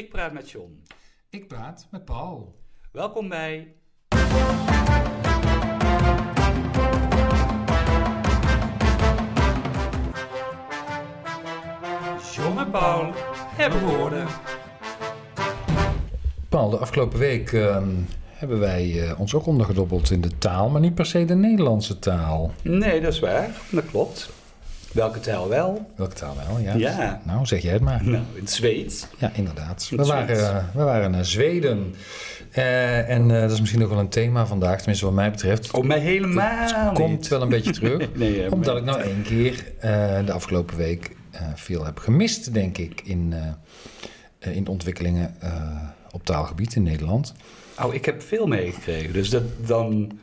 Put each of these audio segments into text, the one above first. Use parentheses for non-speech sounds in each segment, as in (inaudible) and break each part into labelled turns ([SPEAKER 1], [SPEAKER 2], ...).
[SPEAKER 1] Ik praat met John.
[SPEAKER 2] Ik praat met Paul.
[SPEAKER 1] Welkom bij. John en Paul hebben woorden.
[SPEAKER 2] Paul, de afgelopen week ehm, hebben wij eh, ons ook ondergedobbeld in de taal, maar niet per se de Nederlandse taal.
[SPEAKER 1] Nee, dat is waar. Dat klopt. Welke taal wel?
[SPEAKER 2] Welke taal wel? Ja.
[SPEAKER 1] Ja.
[SPEAKER 2] Nou, zeg jij het maar.
[SPEAKER 1] Nou, in het Zweeds.
[SPEAKER 2] Ja, inderdaad.
[SPEAKER 1] In
[SPEAKER 2] We waren, eh, we waren naar Zweden. Eh, en eh, dat is misschien ook wel een thema vandaag, tenminste wat mij betreft.
[SPEAKER 1] Oh, mij helemaal
[SPEAKER 2] Het komt wel een beetje terug. (laughs)
[SPEAKER 1] Nee,
[SPEAKER 2] Omdat ik nou één keer de afgelopen week veel heb gemist, denk ik, in, in de ontwikkelingen op taalgebied in Nederland.
[SPEAKER 1] Oh, ik heb veel meegekregen. Dus dat, dan...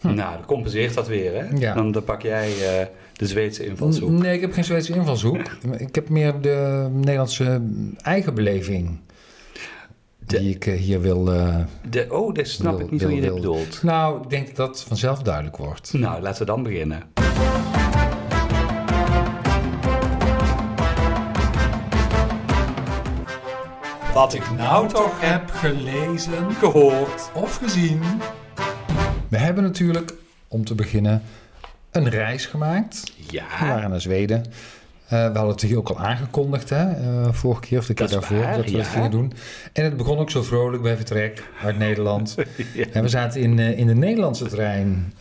[SPEAKER 1] Nou, dan compenseert dat weer, hè?
[SPEAKER 2] Hm. Ja.
[SPEAKER 1] Dan, dan pak jij de Zweedse invalshoek.
[SPEAKER 2] Nee, ik heb geen Zweedse invalshoek. Ik heb meer de Nederlandse eigen beleving.
[SPEAKER 1] De-
[SPEAKER 2] Die ik eh, hier wil. eh,
[SPEAKER 1] De, oh, dat snap
[SPEAKER 2] Wil-
[SPEAKER 1] ik niet
[SPEAKER 2] wil-
[SPEAKER 1] hoe je dit bedoelt.
[SPEAKER 2] nou, ik denk dat dat vanzelf duidelijk wordt.
[SPEAKER 1] Nou, laten we dan beginnen. Wat ik nou toch heb
[SPEAKER 2] gelezen
[SPEAKER 1] gehoord.
[SPEAKER 2] of gezien. We hebben natuurlijk, om te beginnen, een reis gemaakt. We
[SPEAKER 1] Ja,
[SPEAKER 2] waren naar Zweden. Eh, we hadden het hier ook al aangekondigd, hè? eh, vorige keer of de keer daarvoor,
[SPEAKER 1] waar,
[SPEAKER 2] dat we dat gingen doen. En het begon ook zo vrolijk bij vertrek uit Nederland. (laughs)
[SPEAKER 1] Ja.
[SPEAKER 2] En we zaten in, eh, in de Nederlandse trein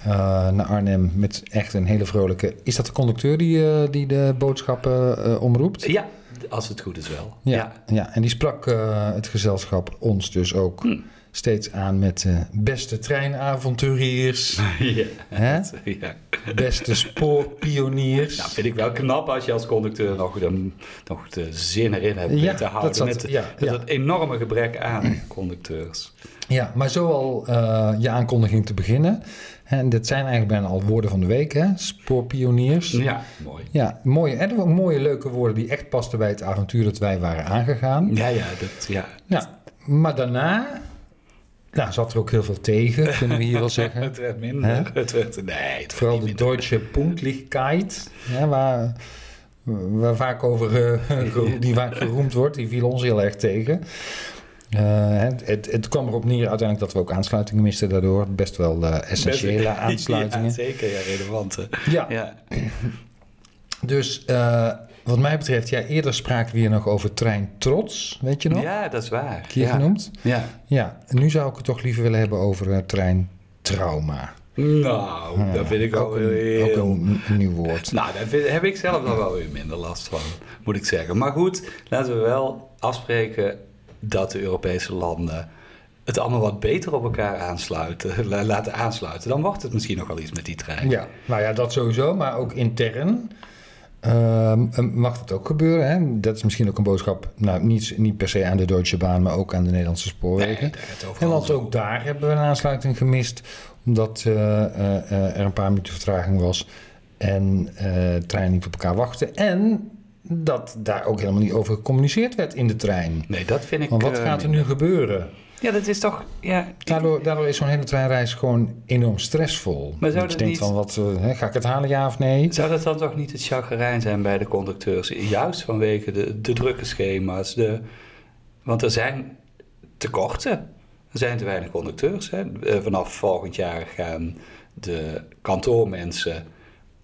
[SPEAKER 2] naar Arnhem met echt een hele vrolijke... Is dat de conducteur die, die de boodschappen omroept?
[SPEAKER 1] ja, als het goed is wel.
[SPEAKER 2] Ja, ja. en die sprak het gezelschap ons dus ook
[SPEAKER 1] Hm.
[SPEAKER 2] Steeds aan met eh, beste treinavonturiers, (laughs)
[SPEAKER 1] Ja.
[SPEAKER 2] hè?
[SPEAKER 1] ja.
[SPEAKER 2] beste spoorpioniers.
[SPEAKER 1] Nou, vind ik wel knap als je als conducteur nog de, nog de zin erin hebt
[SPEAKER 2] Ja,
[SPEAKER 1] te houden.
[SPEAKER 2] dat zat-
[SPEAKER 1] met
[SPEAKER 2] ja,
[SPEAKER 1] enorme gebrek aan conducteurs.
[SPEAKER 2] Ja, maar zo al eh, je aankondiging te beginnen. En dit zijn eigenlijk bijna al woorden van de week, hè? Spoorpioniers.
[SPEAKER 1] Ja, mooi.
[SPEAKER 2] Ja, mooie, en ook mooie leuke woorden die echt pasten bij het avontuur dat wij waren aangegaan.
[SPEAKER 1] Ja, ja, dat, ja.
[SPEAKER 2] Ja, maar daarna nou, zat er ook heel veel tegen, kunnen we hier wel zeggen. (laughs)
[SPEAKER 1] Het werd minder. Het werd, nee, het
[SPEAKER 2] Vooral de. Deutsche Punktlichkeit, hè, waar, waar vaak over, eh, (laughs) die vaak geroemd wordt, die viel ons heel erg tegen. Eh, het, het, het kwam erop neer uiteindelijk dat we ook aansluitingen misten daardoor. Best wel eh, essentiële (laughs)
[SPEAKER 1] Best-
[SPEAKER 2] aansluitingen.
[SPEAKER 1] Ja, zeker, ja, relevante.
[SPEAKER 2] Ja,
[SPEAKER 1] Ja.
[SPEAKER 2] dus wat mij betreft, ja, eerder spraken we hier nog over trein trots, weet je nog?
[SPEAKER 1] ja, dat is waar.
[SPEAKER 2] Keer
[SPEAKER 1] ja.
[SPEAKER 2] genoemd.
[SPEAKER 1] Ja.
[SPEAKER 2] Ja, en nu zou ik het toch liever willen hebben over eh, trein trauma.
[SPEAKER 1] Nou,
[SPEAKER 2] Ja,
[SPEAKER 1] dat vind ik ook,
[SPEAKER 2] ook een,
[SPEAKER 1] heel...
[SPEAKER 2] ook een, een nieuw woord.
[SPEAKER 1] Nou, daar vind- heb ik zelf nog wel weer minder last van, moet ik zeggen. Maar goed, laten we wel afspreken dat de Europese landen het allemaal wat beter op elkaar aansluiten, (laughs) la- laten aansluiten. Dan wordt het misschien nog wel iets met die trein.
[SPEAKER 2] Ja, nou ja, dat sowieso, maar ook intern ehm, mag dat ook gebeuren. Hè? Dat is misschien ook een boodschap, nou niet, niet per se aan de Deutsche Bahn, maar ook aan de Nederlandse spoorwegen.
[SPEAKER 1] Nee,
[SPEAKER 2] en want ook daar hebben we een aansluiting gemist, omdat eh, eh, eh, er een paar minuten vertraging was en eh treinen niet op elkaar wachten. En dat daar ook helemaal niet over gecommuniceerd werd in de trein.
[SPEAKER 1] Nee, dat vind ik...
[SPEAKER 2] Want wat gaat er nu gebeuren?
[SPEAKER 1] Ja, dat is toch... Ja,
[SPEAKER 2] Daardoor, daardoor is zo'n hele treinreis gewoon enorm stressvol.
[SPEAKER 1] Maar zou
[SPEAKER 2] dat je denkt
[SPEAKER 1] niet-
[SPEAKER 2] van, wat, eh, hè, ga ik het halen, ja of nee?
[SPEAKER 1] Zou dat dan toch niet het chagrijn zijn bij de conducteurs? Juist vanwege de, de drukke schema's. De, want er zijn tekorten. Er zijn te weinig conducteurs. Hè. Eh, Vanaf volgend jaar gaan de kantoormensen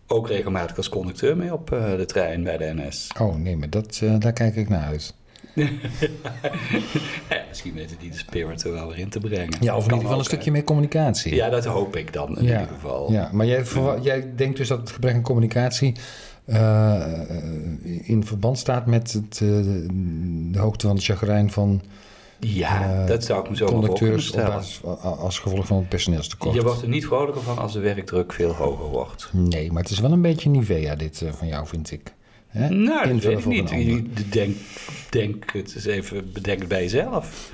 [SPEAKER 1] ook regelmatig als conducteur mee op eh, de trein bij de NS.
[SPEAKER 2] Oh nee, maar dat, daar kijk ik naar uit.
[SPEAKER 1] Ja, misschien weten die de spirit er wel weer in te brengen.
[SPEAKER 2] Ja, of in ieder geval een stukje meer communicatie.
[SPEAKER 1] Ja, dat hoop ik dan in
[SPEAKER 2] Ja,
[SPEAKER 1] ieder geval.
[SPEAKER 2] Ja, maar jij, verwa- jij denkt dus dat het gebrek aan communicatie eh, in verband staat met het, eh, de hoogte van het chagrijn van
[SPEAKER 1] Ja,
[SPEAKER 2] Eh,
[SPEAKER 1] dat zou ik me zo
[SPEAKER 2] conducteurs op basis, als gevolg van het personeelstekort.
[SPEAKER 1] Je wordt er niet vrolijker van als de werkdruk veel hoger wordt.
[SPEAKER 2] Nee, maar het is wel een beetje Nivea dit eh, van jou, vind ik. Hè?
[SPEAKER 1] Nou, dat weet ik niet. Je- Denk, denk het eens even, bedenk het bij jezelf.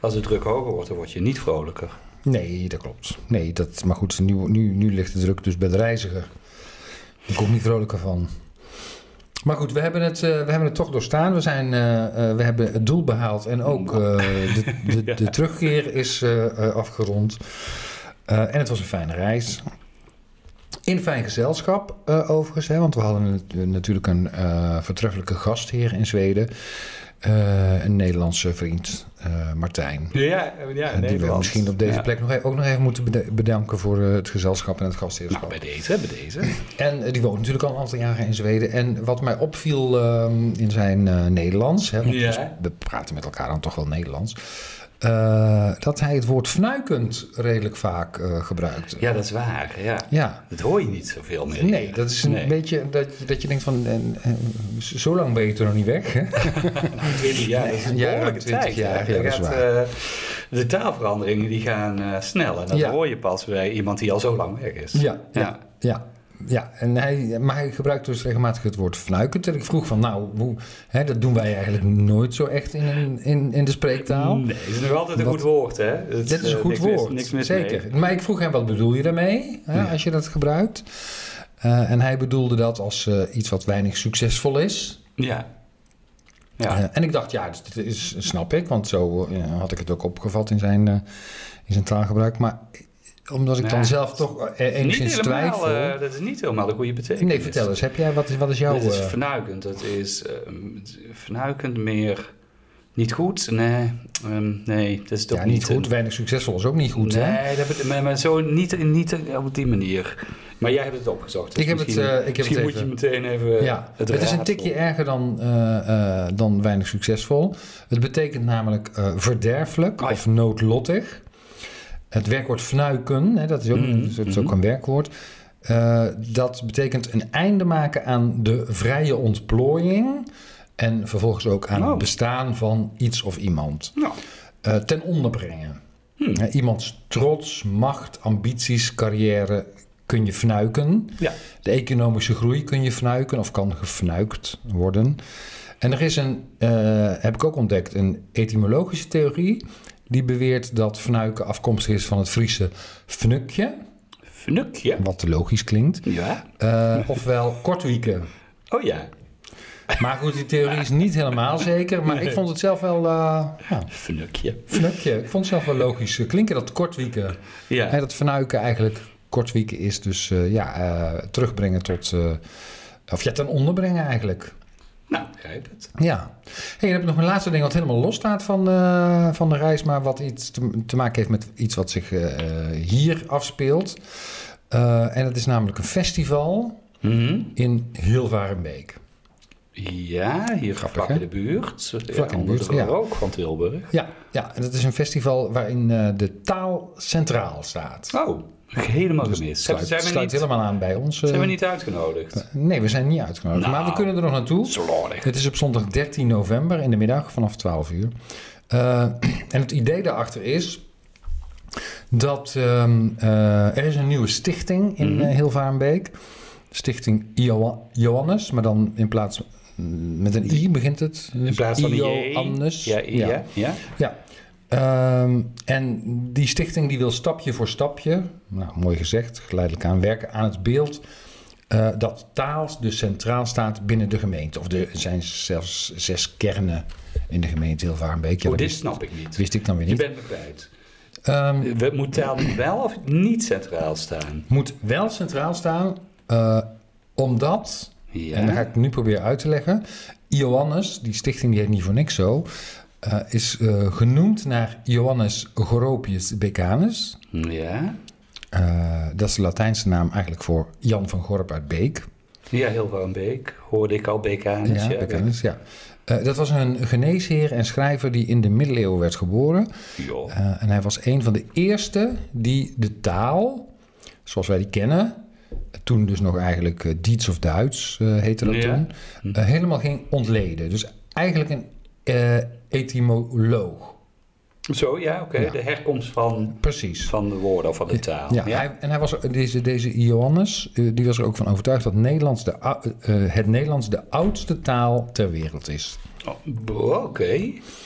[SPEAKER 1] Als de druk hoger wordt, dan word je niet vrolijker.
[SPEAKER 2] Nee, dat klopt. Nee, dat, maar goed, nu, nu, nu ligt de druk dus bij de reiziger. Ik kom niet vrolijker van. Maar goed, we hebben het, eh, we hebben het toch doorstaan. We, zijn, eh, eh, we hebben het doel behaald en ook eh, de, de, (laughs) de terugkeer is afgerond. En het was een fijne reis. In fijn gezelschap eh, overigens, hè, want we hadden nat- natuurlijk een eh, vertreffelijke gastheer in Zweden. eh, een Nederlandse vriend, eh, Martijn.
[SPEAKER 1] Ja, ja,
[SPEAKER 2] die we misschien op deze
[SPEAKER 1] Ja.
[SPEAKER 2] plek nog even, ook nog even moeten bedanken voor eh, het gezelschap en het gastheerschap.
[SPEAKER 1] Nou, bij deze, bij deze. (clears throat)
[SPEAKER 2] En eh, die woont natuurlijk al een aantal jaren in Zweden. En wat mij opviel ehm, in zijn eh, Nederlands, hè, want
[SPEAKER 1] Ja.
[SPEAKER 2] dus we praten met elkaar dan toch wel Nederlands, eh, dat hij het woord fnuikend redelijk vaak eh, gebruikt.
[SPEAKER 1] Ja, dat is waar, ja.
[SPEAKER 2] Ja.
[SPEAKER 1] Dat hoor je niet zoveel meer.
[SPEAKER 2] Nee, dat is een
[SPEAKER 1] Nee.
[SPEAKER 2] beetje dat, je- dat je denkt van, eh, eh, zo lang ben je er nog niet weg. Hè?
[SPEAKER 1] Nou, 20 jaar, dat is een
[SPEAKER 2] Ja,
[SPEAKER 1] behoorlijke
[SPEAKER 2] 20
[SPEAKER 1] tijd.
[SPEAKER 2] jaar, ja, dat
[SPEAKER 1] gaat, eh, de taalveranderingen die gaan snel. En dat
[SPEAKER 2] Ja.
[SPEAKER 1] hoor je pas bij iemand die al zo lang weg is.
[SPEAKER 2] Ja, ja, ja. Ja. En hij, maar hij gebruikt dus regelmatig het woord fnuikend. En ik vroeg van, nou, hoe, hè, dat doen wij eigenlijk nooit zo echt in, een- in, in de spreektaal.
[SPEAKER 1] Nee, het is nog altijd een
[SPEAKER 2] Wat-
[SPEAKER 1] goed woord, hè? Het,
[SPEAKER 2] Dit is een
[SPEAKER 1] eh,
[SPEAKER 2] goed
[SPEAKER 1] niks
[SPEAKER 2] woord,
[SPEAKER 1] niks mis
[SPEAKER 2] zeker.
[SPEAKER 1] mee.
[SPEAKER 2] Maar ik vroeg hem, wat bedoel je daarmee hè,
[SPEAKER 1] Ja.
[SPEAKER 2] als je dat gebruikt? Eh, en hij bedoelde dat als eh, iets wat weinig succesvol is.
[SPEAKER 1] Ja. Ja.
[SPEAKER 2] En ik dacht, ja, dat is, snap ik, want zo had ik het ook opgevat in zijn, in zijn taalgebruik. Maar omdat ik dan zelf toch eh,
[SPEAKER 1] niet
[SPEAKER 2] enigszins
[SPEAKER 1] helemaal,
[SPEAKER 2] twijfel...
[SPEAKER 1] eh, dat is niet helemaal de goede betekenis.
[SPEAKER 2] nee, vertel eens, heb jij, wat, is, wat is jouw...
[SPEAKER 1] Dit is
[SPEAKER 2] eh,
[SPEAKER 1] vernuikend. Dat is eh, vernuikend meer niet goed. Nee, ehm, nee dat is toch
[SPEAKER 2] ja, niet goed,
[SPEAKER 1] een-
[SPEAKER 2] weinig succesvol is ook niet goed,
[SPEAKER 1] nee,
[SPEAKER 2] hè?
[SPEAKER 1] dat maar, maar zo niet, niet op die manier. Maar jij hebt het opgezocht. dus
[SPEAKER 2] Ik heb het,
[SPEAKER 1] misschien,
[SPEAKER 2] eh, ik heb
[SPEAKER 1] misschien
[SPEAKER 2] het
[SPEAKER 1] moet
[SPEAKER 2] even-
[SPEAKER 1] je meteen even.
[SPEAKER 2] Ja,
[SPEAKER 1] het,
[SPEAKER 2] het, is een tikje erger dan, dan weinig succesvol. Het betekent namelijk verderfelijk
[SPEAKER 1] Oh ja.
[SPEAKER 2] of noodlottig. Het werkwoord fnuiken, hè, dat is ook,
[SPEAKER 1] Mhm,
[SPEAKER 2] dat is ook
[SPEAKER 1] mhm.
[SPEAKER 2] een werkwoord. Eh, dat betekent een einde maken aan de vrije ontplooiing. En vervolgens ook aan
[SPEAKER 1] Oh.
[SPEAKER 2] het bestaan van iets of iemand.
[SPEAKER 1] Nou,
[SPEAKER 2] Eh, ten onder brengen.
[SPEAKER 1] Hmm.
[SPEAKER 2] Iemands trots, macht, ambities, carrière kun je fnuiken.
[SPEAKER 1] ja.
[SPEAKER 2] De economische groei kun je fnuiken of kan gefnuikt worden. En er is een, eh, heb ik ook ontdekt, een etymologische theorie. Die beweert dat fnuiken afkomstig is van het Friese fnukje,
[SPEAKER 1] Fnukje.
[SPEAKER 2] wat logisch klinkt.
[SPEAKER 1] Ja.
[SPEAKER 2] Eh, ofwel kortwieken.
[SPEAKER 1] Oh ja.
[SPEAKER 2] Maar goed, die theorie is niet helemaal zeker. Maar ik vond het zelf wel, eh ja,
[SPEAKER 1] Fnukje.
[SPEAKER 2] fnukje. Ik vond het zelf wel logisch eh, klinken dat kortwieken.
[SPEAKER 1] Ja.
[SPEAKER 2] Hè, dat fnuiken eigenlijk kortwieken is. Dus ja, terugbrengen tot, of ja, ten onder brengen eigenlijk.
[SPEAKER 1] Nou, begrijp het.
[SPEAKER 2] Ja. Hey, dan heb ik nog een laatste ding wat helemaal los staat van, eh, van de reis, maar wat iets te, te maken heeft met iets wat zich eh, hier afspeelt. Eh, en dat is namelijk een festival
[SPEAKER 1] Mhm.
[SPEAKER 2] in Hilvarenbeek.
[SPEAKER 1] Ja, hier
[SPEAKER 2] Grappig,
[SPEAKER 1] vlak in de buurt.
[SPEAKER 2] Vlak in de buurt, ja.
[SPEAKER 1] rook van Tilburg.
[SPEAKER 2] Ja, ja, en dat is een festival waarin de taal centraal staat.
[SPEAKER 1] Oh, helemaal gemist.
[SPEAKER 2] Dus Sluit,
[SPEAKER 1] zijn, we
[SPEAKER 2] sluit
[SPEAKER 1] niet,
[SPEAKER 2] helemaal aan bij ons. eh,
[SPEAKER 1] zijn we niet uitgenodigd?
[SPEAKER 2] Nee, we zijn niet uitgenodigd,
[SPEAKER 1] Nou.
[SPEAKER 2] maar we kunnen er nog naartoe.
[SPEAKER 1] Slordig.
[SPEAKER 2] Het is op zondag 13 november in de middag vanaf 12 uur. Eh, (clears throat) en het idee daarachter is dat ehm, eh, er is een nieuwe stichting in
[SPEAKER 1] Mhm.
[SPEAKER 2] eh, Hilvarenbeek. Stichting Ioa- Johannes, maar dan in plaats mm, met een i begint het.
[SPEAKER 1] In plaats van.
[SPEAKER 2] Johannes.
[SPEAKER 1] Ja, ja, ja. ja.
[SPEAKER 2] Ehm, en die stichting die wil stapje voor stapje, nou mooi gezegd, geleidelijk aan werken aan het beeld eh, dat taal dus centraal staat binnen de gemeente. Of er zijn zelfs zes kernen in de gemeente Hilvarenbeek. Ja,
[SPEAKER 1] Oh,
[SPEAKER 2] dat
[SPEAKER 1] dit
[SPEAKER 2] wist,
[SPEAKER 1] snap ik niet.
[SPEAKER 2] wist ik dan weer
[SPEAKER 1] Je
[SPEAKER 2] niet.
[SPEAKER 1] bent me kwijt.
[SPEAKER 2] Ehm,
[SPEAKER 1] We moet taal wel of niet centraal staan?
[SPEAKER 2] moet wel centraal staan, eh, omdat,
[SPEAKER 1] Ja.
[SPEAKER 2] en dat ga ik nu proberen uit te leggen, Ioannes, die stichting die heet niet voor niks zo, eh, is eh, genoemd naar Ioannes Goropius Becanus.
[SPEAKER 1] Ja.
[SPEAKER 2] Eh, dat is de Latijnse naam eigenlijk voor Jan van Gorp uit Beek.
[SPEAKER 1] Ja, heel van Beek. Hoorde ik al Bekanus.
[SPEAKER 2] ja,
[SPEAKER 1] Ja,
[SPEAKER 2] Becanus, ja. Dat was een geneesheer en schrijver die in de middeleeuwen werd geboren. Eh, en hij was een van de eerste die de taal, zoals wij die kennen, toen dus nog eigenlijk Diets of Duits heette dat
[SPEAKER 1] Ja.
[SPEAKER 2] toen, eh, helemaal ging ontleden. Dus eigenlijk een etymoloog.
[SPEAKER 1] Zo, ja, oké.
[SPEAKER 2] Ja.
[SPEAKER 1] De herkomst van,
[SPEAKER 2] Precies.
[SPEAKER 1] van de woorden of van de taal.
[SPEAKER 2] Ja, Hij, en hij was, deze, deze Ioannes, eh, die was er ook van overtuigd dat Nederlands de, ou- eh, het Nederlands de oudste taal ter wereld is.
[SPEAKER 1] Oh, Oké.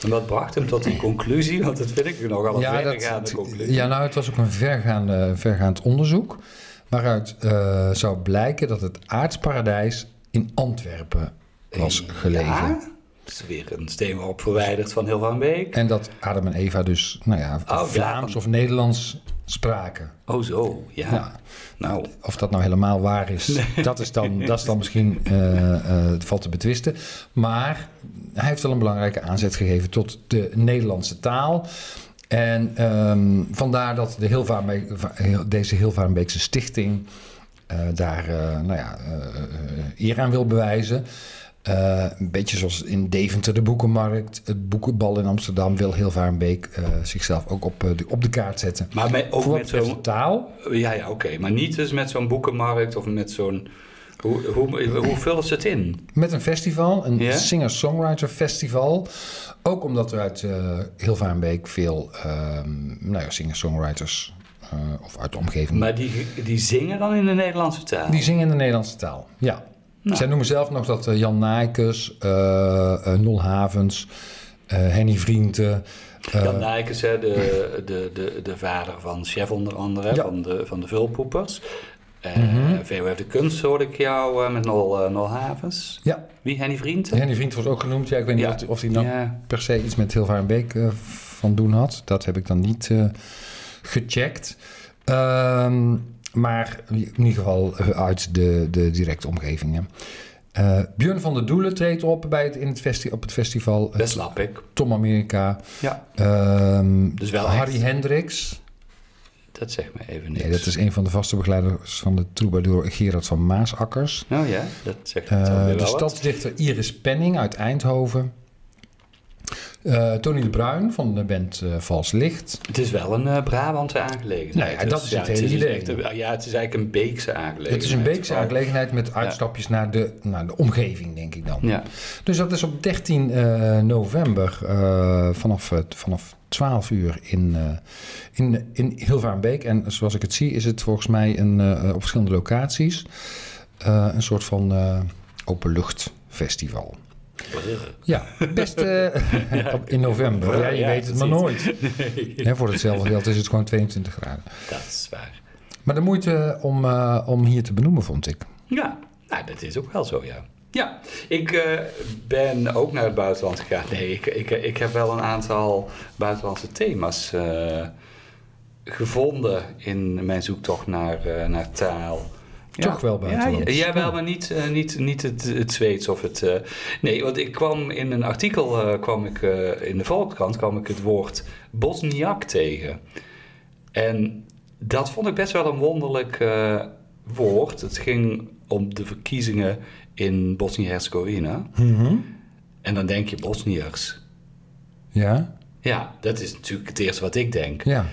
[SPEAKER 1] En wat bracht hem tot die conclusie? Want dat vind ik nogal een verregaande conclusie.
[SPEAKER 2] ja, nou, het was ook een vergaande, vergaand onderzoek. Waaruit eh, zou blijken dat het aardsparadijs in Antwerpen was gelegen.
[SPEAKER 1] Ja, is weer een steenworp verwijderd van heel van Beek.
[SPEAKER 2] En dat Adam en Eva dus, nou ja,
[SPEAKER 1] Oh,
[SPEAKER 2] Vlaams of Nederlands spraken.
[SPEAKER 1] Oh zo, ja.
[SPEAKER 2] Ja.
[SPEAKER 1] Nou,
[SPEAKER 2] Of dat nou helemaal waar is, dat, is dan, dat is dan misschien (laughs) eh, het valt te betwisten. Maar hij heeft wel een belangrijke aanzet gegeven tot de Nederlandse taal. En ehm, vandaar dat de Hilvarenbeek, deze Hilvarenbeekse stichting eh, daar nou ja, eer aan wil bewijzen. Eh, een beetje zoals in Deventer de boekenmarkt, het boekenbal in Amsterdam wil Hilvarenbeek eh zichzelf ook op, eh, de, op de kaart zetten.
[SPEAKER 1] maar met, ook
[SPEAKER 2] Voor
[SPEAKER 1] met zo'n...
[SPEAKER 2] taal,
[SPEAKER 1] Ja, ja, oké. Maar niet dus met zo'n boekenmarkt of met zo'n... Hoe, hoe, hoe vullen ze het in?
[SPEAKER 2] Met een festival, een singer-songwriter festival. Ook omdat er uit uh, Hilvarenbeek veel ehm, nou ja, singer-songwriters uh, of uit de omgeving...
[SPEAKER 1] Maar die, die zingen dan in de Nederlandse taal?
[SPEAKER 2] Die zingen in de Nederlandse taal, ja.
[SPEAKER 1] Nou.
[SPEAKER 2] Zij noemen zelf nog dat uh, Jan Nijkes, uh, Nol Havens, Henny Vrienden...
[SPEAKER 1] Jan Nijkes, hè, de, de, de, de vader van Chef onder andere,
[SPEAKER 2] Ja.
[SPEAKER 1] van, de, van de Vulpoepers. Uh, mm VOF de Kunst hoorde ik jou uh, met Nol, uh, Nol Havens.
[SPEAKER 2] Ja.
[SPEAKER 1] Wie? Henny Vrienden?
[SPEAKER 2] Henny Vriend was ook genoemd. Ja, ik weet niet
[SPEAKER 1] Ja.
[SPEAKER 2] of, of hij nou
[SPEAKER 1] Ja.
[SPEAKER 2] per se iets met Hilvarenbeek uh, van doen had. Dat heb ik dan niet uh, gecheckt. Ehm, maar in ieder geval uit de, de directe omgevingen. Uh, Björn van der Doelen treedt op bij het, in het festi op het festival.
[SPEAKER 1] Dat snap ik.
[SPEAKER 2] Tom Amerika.
[SPEAKER 1] Ja.
[SPEAKER 2] Um,
[SPEAKER 1] Dus wel
[SPEAKER 2] Harry
[SPEAKER 1] echt.
[SPEAKER 2] Hendricks.
[SPEAKER 1] Dat zegt me even niks.
[SPEAKER 2] Nee, dat is een van de vaste begeleiders van de troubadour Gerard van Maasakkers.
[SPEAKER 1] Oh ja, dat zegt het uh,
[SPEAKER 2] de
[SPEAKER 1] wel wat.
[SPEAKER 2] stadsdichter Iris Penning uit Eindhoven. Uh, Tony de Bruin van de band uh, Vals Licht.
[SPEAKER 1] Het is wel een uh, Brabantse aangelegenheid.
[SPEAKER 2] Ja, dat is het hele
[SPEAKER 1] is
[SPEAKER 2] idee.
[SPEAKER 1] Een- ja, het is eigenlijk een Beekse aangelegenheid.
[SPEAKER 2] Het is een Beekse aangelegenheid met uitstapjes naar, de, naar de omgeving, denk ik dan.
[SPEAKER 1] Ja.
[SPEAKER 2] Dus dat is op 13 uh, november vanaf, vanaf 12 uur in, in, in Hilvarenbeek. En zoals ik het zie is het volgens mij een, op verschillende locaties een soort van openluchtfestival. Ja, best (laughs) (laughs) uh, in november. Ja, je
[SPEAKER 1] Ja,
[SPEAKER 2] weet het maar nooit. (laughs)
[SPEAKER 1] Nee,
[SPEAKER 2] voor hetzelfde geld is het gewoon 22 graden.
[SPEAKER 1] dat is waar.
[SPEAKER 2] Maar de moeite om, uh, om hier te benoemen, vond ik.
[SPEAKER 1] Ja, nou, dat is ook wel zo, ja. Ja, ik uh, ben ook naar het buitenland gegaan. Nee, ik, ik, ik heb wel een aantal buitenlandse thema's uh, gevonden in mijn zoektocht naar, uh, naar taal.
[SPEAKER 2] Toch wel buitenland.
[SPEAKER 1] Ja, ja, wel, maar niet, uh, niet, niet het, het Zweeds of het... Uh, nee, want ik kwam in een artikel, uh, kwam ik, in de Volkskrant, kwam ik het woord Bosniak tegen. En dat vond ik best wel een wonderlijk woord. Het ging om de verkiezingen in Bosnië-Herzegovina.
[SPEAKER 2] Mm -hmm.
[SPEAKER 1] En dan denk je Bosniërs.
[SPEAKER 2] Ja?
[SPEAKER 1] Ja, dat is natuurlijk het eerste wat ik denk.
[SPEAKER 2] Ja.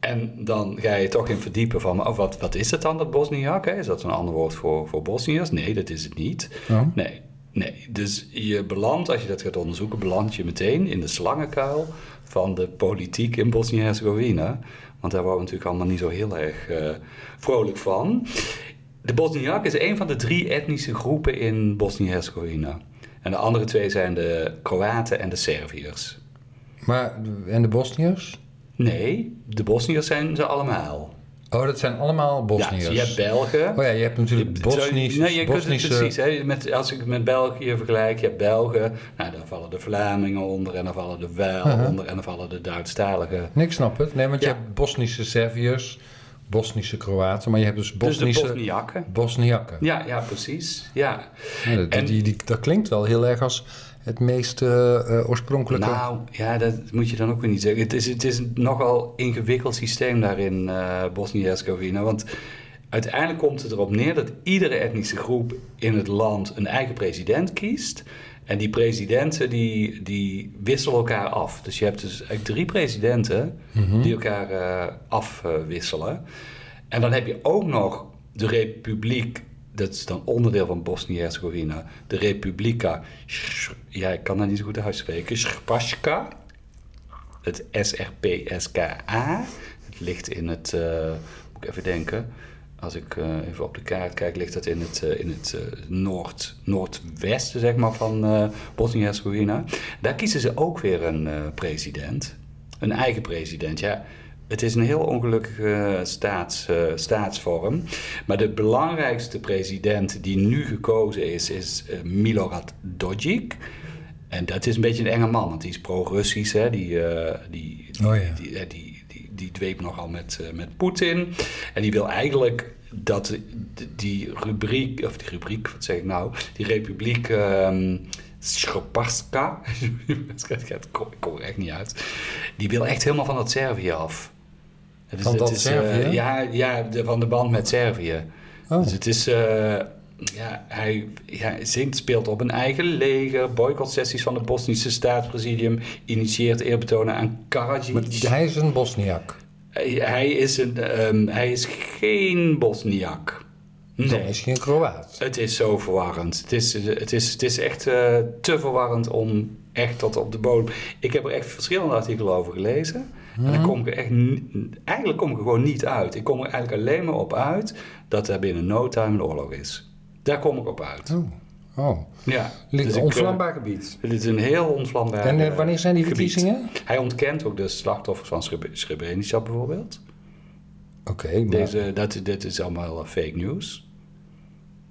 [SPEAKER 1] En dan ga je toch in verdiepen van, oh, wat, wat is het dan, dat Bosniak? Hè? Is dat een ander woord voor, voor Bosniërs? Nee, dat is het niet. Nee, nee. Dus je belandt, als je dat gaat onderzoeken, beland je meteen in de slangenkuil van de politiek in Bosnië-Herzegovina. Want daar waren we natuurlijk allemaal niet zo heel erg uh, vrolijk van. De Bosniak is een van de drie etnische groepen in Bosnië-Herzegovina. En de andere twee zijn de Kroaten en de Serviërs.
[SPEAKER 2] Maar, en de Bosniërs?
[SPEAKER 1] Nee, de Bosniërs zijn ze allemaal.
[SPEAKER 2] Oh, dat zijn allemaal Bosniërs.
[SPEAKER 1] Ja, je hebt Belgen.
[SPEAKER 2] Oh ja, je hebt natuurlijk Bosnisch.
[SPEAKER 1] Nee, je
[SPEAKER 2] Bosnische...
[SPEAKER 1] kunt het precies. Hè, met, als ik met België vergelijk, je hebt Belgen. Nou, dan vallen de Vlamingen onder en dan vallen de Wel uh -huh. onder en dan vallen de Duitsstaligen.
[SPEAKER 2] Nee, ik snap het. Nee, want ja. je hebt Bosnische Serviërs, Bosnische Kroaten, maar je hebt dus Bosnische...
[SPEAKER 1] Dus Bosniakken.
[SPEAKER 2] Bosniakken.
[SPEAKER 1] Ja, ja, precies. Ja.
[SPEAKER 2] ja dat, en, die, die, dat klinkt wel heel erg als het meest uh, uh, oorspronkelijke.
[SPEAKER 1] Nou, ja, dat moet je dan ook weer niet zeggen. Het is, het is een nogal ingewikkeld systeem daar in uh, Bosnië-Herzegovina. Want uiteindelijk komt het erop neer dat iedere etnische groep in het land een eigen president kiest. En die presidenten die, die wisselen elkaar af. Dus je hebt dus eigenlijk drie presidenten mm -hmm. die elkaar uh, afwisselen. en dan heb je ook nog de republiek dat is dan onderdeel van Bosnië-Herzegovina. De Republika, ja, ik kan dat niet zo goed uitspreken, Srpska. Het S-R-P-S-K-A. Het ligt in het, uh, moet ik even denken, als ik uh, even op de kaart kijk, ligt dat in het, uh, in het noord, noordwesten zeg maar, van Bosnië-Herzegovina. Daar kiezen ze ook weer een president. Een eigen president, ja. Het is een heel ongelukkige staats, uh, staatsvorm. Maar de belangrijkste president die nu gekozen is, is uh, Milorad Dodik. En dat is een beetje een enge man, want die is pro-Russisch. Hè? Die, uh, die,
[SPEAKER 2] oh ja.
[SPEAKER 1] die, die, die, die dweept nogal met, eh, met Poetin. En die wil eigenlijk dat die rubriek, of die rubriek, wat zeg ik nou, die republiek Schroparska, (laughs) ik kom ik kom er echt niet uit, die wil echt helemaal van dat Servië af.
[SPEAKER 2] Van
[SPEAKER 1] het
[SPEAKER 2] dat
[SPEAKER 1] is, eh,
[SPEAKER 2] Servië?
[SPEAKER 1] ja, ja de, van de band met Servië.
[SPEAKER 2] Oh.
[SPEAKER 1] Dus het is, eh, ja, hij, ja, zingt, speelt op een eigen leger, boycott sessies van het Bosnische staatspresidium, initieert eerbetonen aan Karadzic.
[SPEAKER 2] Maar hij is een Bosniak.
[SPEAKER 1] Hij, hij is een, ehm, hij is geen Bosniak. Nee.
[SPEAKER 2] is hij een Kroaat.
[SPEAKER 1] Het is zo verwarrend. Het is, het is, het is echt eh, te verwarrend om echt tot op de bodem. Ik heb er echt verschillende artikelen over gelezen. En dan kom ik er echt. Eigenlijk kom ik er gewoon niet uit. Ik kom er eigenlijk alleen maar op uit dat er binnen no time een oorlog is. Daar kom ik op uit.
[SPEAKER 2] Oh. oh.
[SPEAKER 1] Ja.
[SPEAKER 2] Ligt
[SPEAKER 1] Dus
[SPEAKER 2] een
[SPEAKER 1] ik,
[SPEAKER 2] onvlambaar gebied.
[SPEAKER 1] eh, Het is een heel onvlambaar.
[SPEAKER 2] En eh,
[SPEAKER 1] eh,
[SPEAKER 2] wanneer zijn die
[SPEAKER 1] gebied.
[SPEAKER 2] verkiezingen?
[SPEAKER 1] Hij ontkent ook de slachtoffers van Sreb- Srebrenica bijvoorbeeld.
[SPEAKER 2] Oké, maar...
[SPEAKER 1] Deze, dat, dit is allemaal eh, fake news.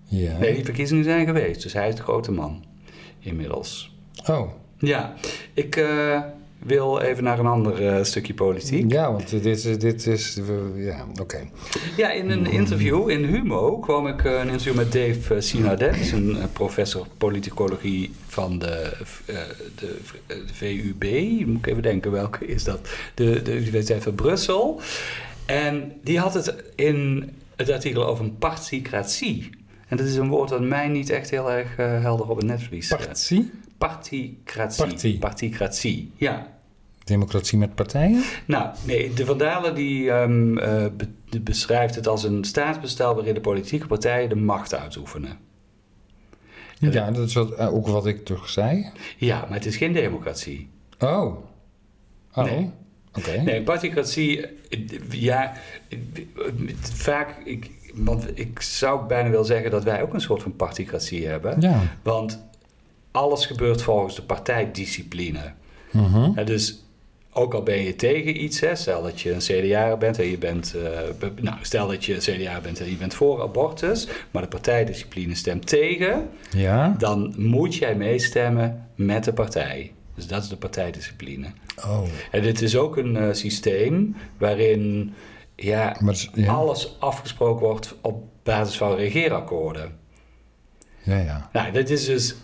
[SPEAKER 2] Ja.
[SPEAKER 1] Nee, die verkiezingen zijn geweest, dus hij is de grote man inmiddels.
[SPEAKER 2] Oh.
[SPEAKER 1] Ja, ik eh, wil even naar een ander eh, stukje politiek.
[SPEAKER 2] Ja, want dit is... Dit is ja, oké.
[SPEAKER 1] Ja, in een interview in Humo kwam ik eh, een interview met Dave uh, Sinadet, een eh, professor politicologie van de, eh, de, de VUB. Moet ik even denken, welke is dat? De, de Universiteit van Brussel. En die had het in het artikel over een particratie. En dat is een woord dat mij niet echt heel erg eh, helder op het netvlies.
[SPEAKER 2] Partie?
[SPEAKER 1] Particratie. Particratie, ja.
[SPEAKER 2] Democratie met partijen?
[SPEAKER 1] Nou, nee, de Vandalen die ehm, eh, be- die beschrijft het als een staatsbestel waarin de politieke partijen de macht uitoefenen. Ja.
[SPEAKER 2] Dat is wat, eh, ook wat ik toch zei.
[SPEAKER 1] Ja, maar het is geen democratie.
[SPEAKER 2] Oh. Oh.
[SPEAKER 1] Nee.
[SPEAKER 2] Oké.
[SPEAKER 1] Nee, particratie, ja, vaak, ik, want ik zou bijna wel zeggen dat wij ook een soort van particratie hebben.
[SPEAKER 2] Ja.
[SPEAKER 1] Want alles gebeurt volgens de partijdiscipline.
[SPEAKER 2] Mhm.
[SPEAKER 1] Ja, dus ook al ben je tegen iets, hè, stel dat je een CDA bent en je bent, eh, nou, stel dat je CDA bent en je bent voor abortus, maar de partijdiscipline stemt tegen,
[SPEAKER 2] Ja.
[SPEAKER 1] dan moet jij meestemmen met de partij. Dus dat is de partijdiscipline.
[SPEAKER 2] Oh.
[SPEAKER 1] En dit is ook een eh, systeem waarin ja,
[SPEAKER 2] Maar, ja.
[SPEAKER 1] alles afgesproken wordt op basis van regeerakkoorden.
[SPEAKER 2] Ja, ja.
[SPEAKER 1] Nou, dit is dus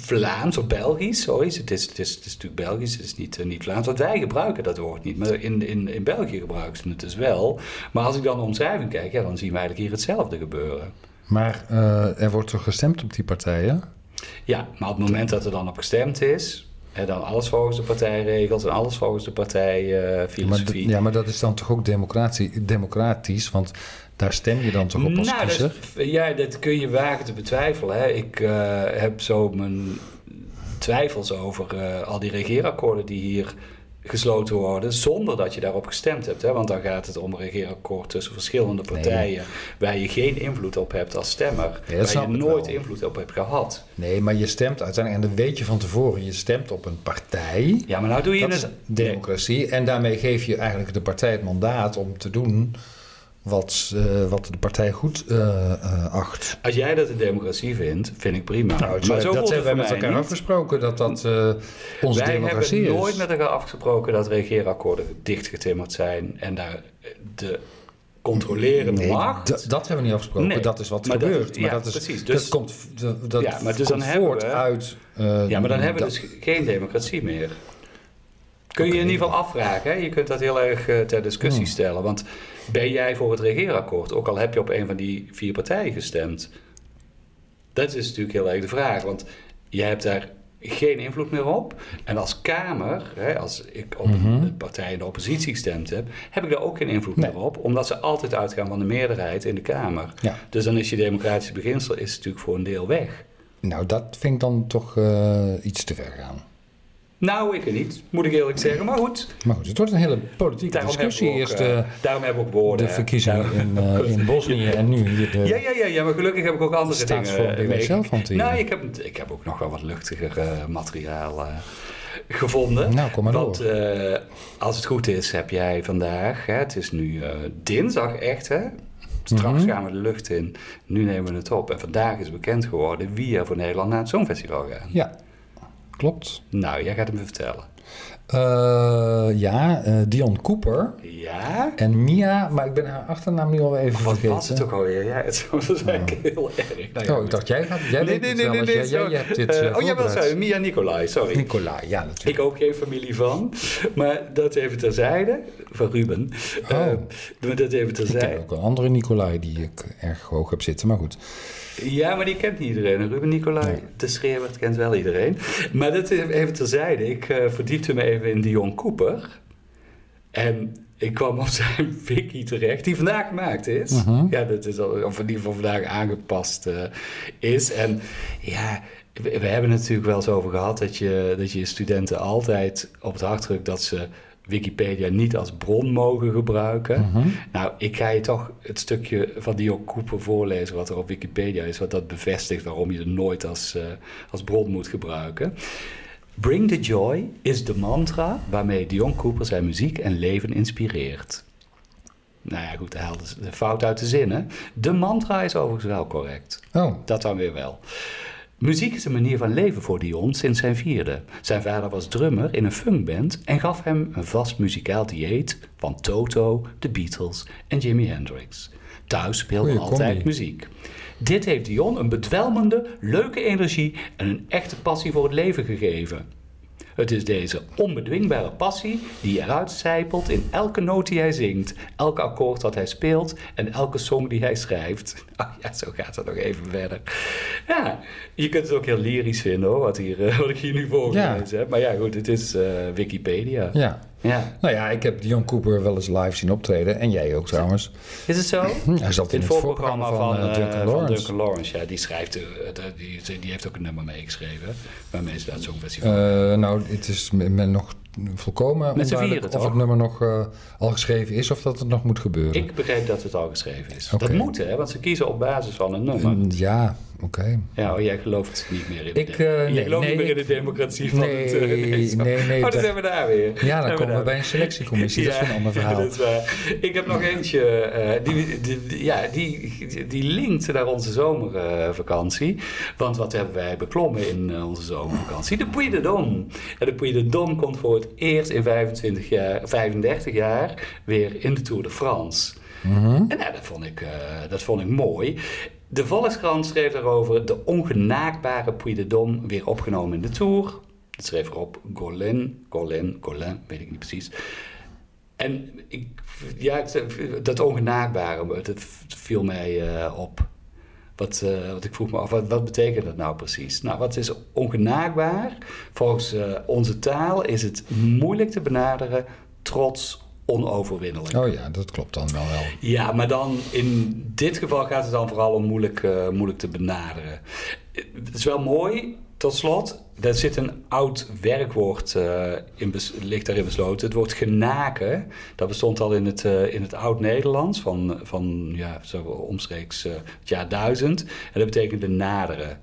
[SPEAKER 1] Vlaams of Belgisch, sorry. Het is, het is, het is natuurlijk Belgisch, het is niet, eh, niet Vlaams. Want wij gebruiken dat woord niet, maar in, in, in België gebruiken ze het dus wel. Maar als ik dan de omschrijving kijk, ja, dan zien we eigenlijk hier hetzelfde gebeuren.
[SPEAKER 2] Maar eh, er wordt toch gestemd op die partijen?
[SPEAKER 1] Ja, maar op het moment dat er dan op gestemd is, hè, dan alles volgens de partijregels en alles volgens de partijfilosofie.
[SPEAKER 2] d- ja, maar dat is dan toch ook democratie, democratisch? Want daar stem je dan toch op als
[SPEAKER 1] nou,
[SPEAKER 2] kiezer?
[SPEAKER 1] ja, dat kun je wagen te betwijfelen. Hè. Ik eh, heb zo mijn twijfels over eh, al die regeerakkoorden die hier gesloten worden, zonder dat je daarop gestemd hebt. Hè. Want dan gaat het om een regeerakkoord tussen verschillende partijen, waar je geen invloed op hebt als stemmer,
[SPEAKER 2] dat
[SPEAKER 1] waar je nooit
[SPEAKER 2] wel.
[SPEAKER 1] invloed op hebt gehad.
[SPEAKER 2] Nee, maar je stemt uiteindelijk, en dat weet je van tevoren, je stemt op een partij.
[SPEAKER 1] Ja, maar nou doe je
[SPEAKER 2] Dat
[SPEAKER 1] het.
[SPEAKER 2] is democratie. En daarmee geef je eigenlijk de partij het mandaat om te doen wat, eh, wat de partij goed eh, eh, acht.
[SPEAKER 1] Als jij dat een democratie vindt, vind ik prima.
[SPEAKER 2] Nou,
[SPEAKER 1] maar zo
[SPEAKER 2] dat hebben wij
[SPEAKER 1] voor
[SPEAKER 2] met elkaar
[SPEAKER 1] niet.
[SPEAKER 2] afgesproken, dat dat onze
[SPEAKER 1] Wij
[SPEAKER 2] democratie
[SPEAKER 1] hebben
[SPEAKER 2] is.
[SPEAKER 1] nooit met elkaar afgesproken dat regeerakkoorden dichtgetimmerd zijn en daar de controlerende
[SPEAKER 2] Nee,
[SPEAKER 1] macht.
[SPEAKER 2] dat hebben we niet afgesproken.
[SPEAKER 1] Nee,
[SPEAKER 2] dat is wat
[SPEAKER 1] maar dat-
[SPEAKER 2] gebeurt.
[SPEAKER 1] ja,
[SPEAKER 2] maar dat, is,
[SPEAKER 1] precies. Dus-
[SPEAKER 2] dat komt, dat,
[SPEAKER 1] Ja, maar dus
[SPEAKER 2] komt
[SPEAKER 1] dan hebben
[SPEAKER 2] voort
[SPEAKER 1] we-
[SPEAKER 2] uit...
[SPEAKER 1] ja, maar dan hebben we dus geen democratie meer. Kun je
[SPEAKER 2] Oké.
[SPEAKER 1] in ieder geval afvragen. Hè? Je kunt dat heel erg ter discussie
[SPEAKER 2] Hmm.
[SPEAKER 1] stellen. Want ben jij voor het regeerakkoord, ook al heb je op een van die vier partijen gestemd? Dat is natuurlijk heel erg de vraag. Want je hebt daar geen invloed meer op. En als Kamer, hè, als ik op
[SPEAKER 2] Mhm.
[SPEAKER 1] een partij in de oppositie gestemd heb, heb ik daar ook geen invloed
[SPEAKER 2] Nee.
[SPEAKER 1] meer op. Omdat ze altijd uitgaan van de meerderheid in de Kamer.
[SPEAKER 2] Ja.
[SPEAKER 1] Dus dan is je democratische beginsel is natuurlijk voor een deel weg.
[SPEAKER 2] Nou, dat vind ik dan toch eh, iets te ver gaan.
[SPEAKER 1] Nou, ik er niet, moet ik eerlijk zeggen. Maar goed,
[SPEAKER 2] Maar goed, het wordt een hele politieke
[SPEAKER 1] daarom
[SPEAKER 2] discussie.
[SPEAKER 1] ook,
[SPEAKER 2] Eerst
[SPEAKER 1] eh,
[SPEAKER 2] eh,
[SPEAKER 1] daarom hebben we ook woorden.
[SPEAKER 2] de verkiezingen in, eh, in (laughs) Bosnië en nu hier de...
[SPEAKER 1] Ja, ja, ja, ja, maar gelukkig heb ik ook andere dingen
[SPEAKER 2] die
[SPEAKER 1] mee-
[SPEAKER 2] zelf hanteren.
[SPEAKER 1] Nou, ik heb, ik heb ook nog wel wat luchtiger materiaal gevonden.
[SPEAKER 2] Nou, kom maar
[SPEAKER 1] Want
[SPEAKER 2] door.
[SPEAKER 1] als het goed is, heb jij vandaag, hè, het is nu dinsdag echt, hè? Straks
[SPEAKER 2] Mhm.
[SPEAKER 1] gaan we de lucht in. Nu nemen we het op. En vandaag is bekend geworden wie er voor Nederland naar het Songfestival gaan.
[SPEAKER 2] Ja, klopt.
[SPEAKER 1] Nou, jij gaat het me vertellen.
[SPEAKER 2] Eh, ja, eh, Dion Cooper
[SPEAKER 1] Ja?
[SPEAKER 2] en Mia, maar ik ben haar achternaam nu al even
[SPEAKER 1] Of wat
[SPEAKER 2] vergeten.
[SPEAKER 1] was het ook alweer? Ja, het (laughs) was eigenlijk heel erg. Nou ja,
[SPEAKER 2] Oh, ik dacht, jij gaat, jij
[SPEAKER 1] nee, nee, nee,
[SPEAKER 2] wel,
[SPEAKER 1] nee, nee,
[SPEAKER 2] jij, hebt dit
[SPEAKER 1] Eh, oh, jij zei Mia Nicolai, sorry.
[SPEAKER 2] Nicolai, ja natuurlijk.
[SPEAKER 1] Ik ook geen familie van, (laughs) maar dat even terzijde. Van Ruben.
[SPEAKER 2] Oh.
[SPEAKER 1] Dat even
[SPEAKER 2] Ik ken
[SPEAKER 1] terzijde.
[SPEAKER 2] ook een andere Nicolai die ik erg hoog heb zitten, maar goed.
[SPEAKER 1] Ja, maar die kent niet iedereen. Ruben Nicolai,
[SPEAKER 2] Nee.
[SPEAKER 1] de schreeuwert, kent wel iedereen. Maar dat even terzijde. Ik eh, verdiepte me even in Dion Cooper. En ik kwam op zijn (laughs) wiki terecht, die vandaag gemaakt is.
[SPEAKER 2] Mhm.
[SPEAKER 1] Ja, dat is al, of in ieder geval vandaag aangepast eh, is. En ja, we, we hebben het natuurlijk wel eens over gehad dat je, dat je studenten altijd op het hart drukt dat ze Wikipedia niet als bron mogen gebruiken.
[SPEAKER 2] Mhm.
[SPEAKER 1] Nou, ik ga je toch het stukje van Dion Cooper voorlezen wat er op Wikipedia is, wat dat bevestigt waarom je het nooit als, eh, als bron moet gebruiken. Bring the joy is de mantra waarmee Dion Cooper zijn muziek en leven inspireert. Nou ja, goed, hij haalde de fout uit de zin, hè? De mantra is overigens wel correct.
[SPEAKER 2] Oh,
[SPEAKER 1] Dat dan weer wel. Muziek is een manier van leven voor Dion sinds zijn vierde. Zijn vader was drummer in een funkband en gaf hem een vast muzikaal dieet van Toto, The Beatles en Jimi Hendrix. Thuis speelde
[SPEAKER 2] Goeie
[SPEAKER 1] altijd
[SPEAKER 2] combi.
[SPEAKER 1] muziek. Dit heeft Dion een bedwelmende, leuke energie en een echte passie voor het leven gegeven. Het is deze onbedwingbare passie die eruit zijpelt in elke noot die hij zingt, elk akkoord dat hij speelt en elke song die hij schrijft. (laughs) Ah ja, zo gaat het nog even verder. Ja, je kunt het ook heel lyrisch vinden hoor, wat, hier, eh, wat ik hier nu voorgelezen heb. Maar ja, goed, het is eh, Wikipedia.
[SPEAKER 2] ja.
[SPEAKER 1] Ja.
[SPEAKER 2] Nou ja, ik heb Dion Cooper wel eens live zien optreden. En jij ook trouwens.
[SPEAKER 1] Is het zo? (laughs)
[SPEAKER 2] Hij zat in het
[SPEAKER 1] het voorprogramma van,
[SPEAKER 2] eh,
[SPEAKER 1] eh,
[SPEAKER 2] Duncan
[SPEAKER 1] van
[SPEAKER 2] Lawrence.
[SPEAKER 1] Duncan Lawrence. Ja, die schrijft, eh, het, die, die heeft ook een nummer meegeschreven. Waarmee ze dat Songfestival.
[SPEAKER 2] Eh, nou, het is me, me nog volkomen
[SPEAKER 1] Met
[SPEAKER 2] onduidelijk
[SPEAKER 1] vieren,
[SPEAKER 2] of het nummer nog al geschreven is of dat het nog moet gebeuren.
[SPEAKER 1] ik begreep dat het al geschreven is. Dat moet hè, want ze kiezen op basis van een nummer.
[SPEAKER 2] Mm, ja, oké.
[SPEAKER 1] Ja, oh, jij gelooft niet meer in de,
[SPEAKER 2] Ik, eh,
[SPEAKER 1] jij
[SPEAKER 2] nee,
[SPEAKER 1] gelooft
[SPEAKER 2] nee,
[SPEAKER 1] niet meer in de democratie van
[SPEAKER 2] Nee,
[SPEAKER 1] het... eh, zo.
[SPEAKER 2] nee, nee,
[SPEAKER 1] Oh, dan
[SPEAKER 2] dat-
[SPEAKER 1] zijn we daar weer.
[SPEAKER 2] Ja, dan komen we bij een selectiecommissie. Dat is (laughs) een ander verhaal.
[SPEAKER 1] dat is waar. Ik heb nog eentje, eh, die, die, die- ja, die, die, linkt naar onze zomervakantie. Want wat hebben wij beklommen in onze zomervakantie? De Puy de Dôme. En de Puy de Dôme komt voor het eerst in 25 jaar, 35 jaar weer in de Tour de France.
[SPEAKER 2] Mhm.
[SPEAKER 1] En nou, dat, vond ik, eh, dat vond ik mooi. De Volkskrant schreef daarover de ongenaakbare Puy de Dôme weer opgenomen in de Tour. Dat schreef erop Golin, Golin, Golin, weet ik niet precies. En ik, ja, dat ongenaakbare, dat viel mij eh, op. Wat, eh, wat ik vroeg me af, wat, wat betekent dat nou precies? Nou, wat is ongenaakbaar? Volgens eh, onze taal is het moeilijk te benaderen, trots, onoverwinnelijk.
[SPEAKER 2] Oh ja, dat klopt dan wel wel.
[SPEAKER 1] Ja, maar dan in dit geval gaat het dan vooral om moeilijk, eh, moeilijk te benaderen. Het is wel mooi, tot slot. Er zit een oud werkwoord, eh, in ligt daarin besloten. Het woord genaken, dat bestond al in het, eh, in het oud-Nederlands van, van ja, zo omstreeks het jaar 1000. En dat betekent benaderen.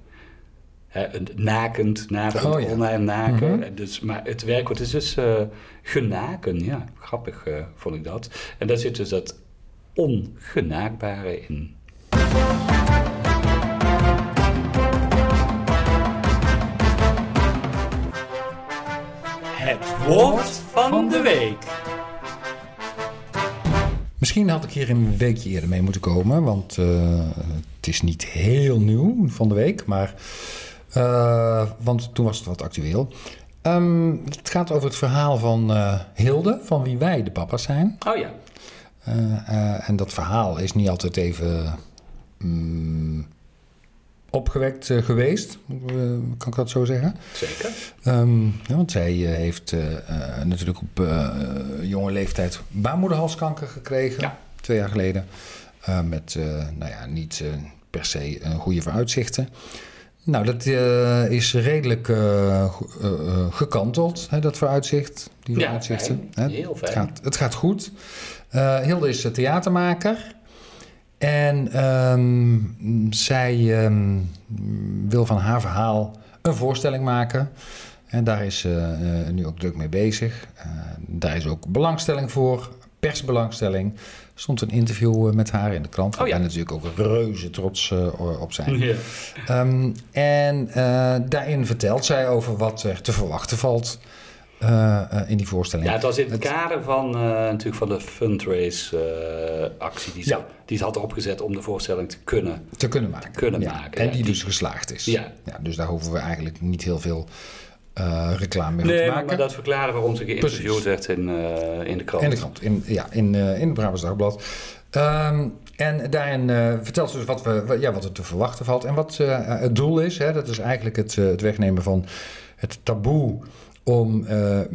[SPEAKER 1] Hè, een nakend, naderend,
[SPEAKER 2] Oh ja.
[SPEAKER 1] online naken. En dus, maar het werkwoord is dus eh, genaken. Ja, grappig eh, vond ik dat. En daar zit dus dat ongenaakbare in. Het woord van de week.
[SPEAKER 2] Misschien had ik hier een weekje eerder mee moeten komen, want eh, het is niet heel nieuw van de week, maar eh, want toen was het wat actueel. Ehm, het gaat over het verhaal van eh, Hilde, van wie wij de papa's zijn.
[SPEAKER 1] Oh ja.
[SPEAKER 2] Eh, en dat verhaal is niet altijd even mm, opgewekt geweest, kan ik dat zo zeggen?
[SPEAKER 1] Zeker.
[SPEAKER 2] Ehm, ja, want zij heeft natuurlijk op jonge leeftijd baarmoederhalskanker gekregen,
[SPEAKER 1] Ja.
[SPEAKER 2] twee jaar geleden. Met nou ja, niet per se goede vooruitzichten. Nou, dat eh, is redelijk eh, eh, gekanteld, hè, dat vooruitzicht. Die
[SPEAKER 1] Ja,
[SPEAKER 2] vooruitzichten.
[SPEAKER 1] fijn.
[SPEAKER 2] hè.
[SPEAKER 1] Heel
[SPEAKER 2] Het gaat, het gaat goed. Hilde is theatermaker. En ehm, zij ehm, wil van haar verhaal een voorstelling maken. En daar is ze nu ook druk mee bezig. Daar is ook belangstelling voor, persbelangstelling. Er stond een interview eh, met haar in de krant.
[SPEAKER 1] Oh ja.
[SPEAKER 2] natuurlijk ook reuze trots eh, op zijn. Ehm, en eh, daarin vertelt zij over wat er te verwachten valt in die voorstelling.
[SPEAKER 1] Ja, het was in het, kader van, natuurlijk van de fundraise-actie die, ze-
[SPEAKER 2] Ja.
[SPEAKER 1] die ze had opgezet om de voorstelling te kunnen.
[SPEAKER 2] te kunnen maken.
[SPEAKER 1] kunnen
[SPEAKER 2] Ja,
[SPEAKER 1] maken,
[SPEAKER 2] En die- dus geslaagd is.
[SPEAKER 1] Ja.
[SPEAKER 2] dus daar hoeven we eigenlijk niet heel veel eh, reclame mee
[SPEAKER 1] Nee,
[SPEAKER 2] te
[SPEAKER 1] maar,
[SPEAKER 2] maken.
[SPEAKER 1] maar dat verklaren waarom ze geïnterviewd werd in, eh, in de krant.
[SPEAKER 2] In de krant, in, ja, in, eh, in het Brabants Dagblad. Ehm, en daarin vertelt ze dus wat, we, wat- ja, wat er te verwachten valt. En wat het doel is, hè, dat is eigenlijk het, het wegnemen van het taboe... om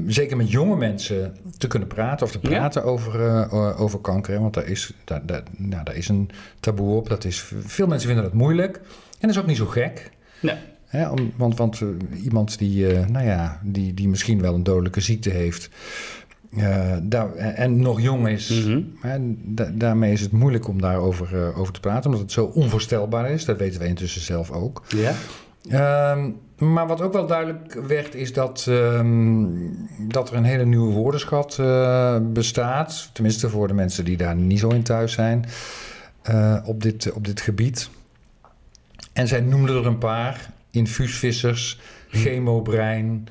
[SPEAKER 2] zeker met jonge mensen te kunnen praten of te
[SPEAKER 1] Ja.
[SPEAKER 2] praten over, over kanker. hè, Want daar is, daar, daar, nou, daar is een taboe op. Dat is, veel mensen vinden dat moeilijk. En dat is ook niet zo gek.
[SPEAKER 1] Nee.
[SPEAKER 2] Want want eh, iemand die, eh, nou ja, die, die misschien wel een dodelijke ziekte heeft... eh, daar, en, nog jong is...
[SPEAKER 1] Mhm.
[SPEAKER 2] da- daarmee is het moeilijk om daarover eh, over te praten... omdat het zo onvoorstelbaar is. Dat weten we intussen zelf ook.
[SPEAKER 1] Ja?
[SPEAKER 2] Ehm, maar wat ook wel duidelijk werd... is dat, ehm, dat er een hele nieuwe woordenschat bestaat. Tenminste voor de mensen die daar niet zo in thuis zijn... op, dit, op dit gebied. En zij noemde er een paar. Infuusvissers, chemobrein,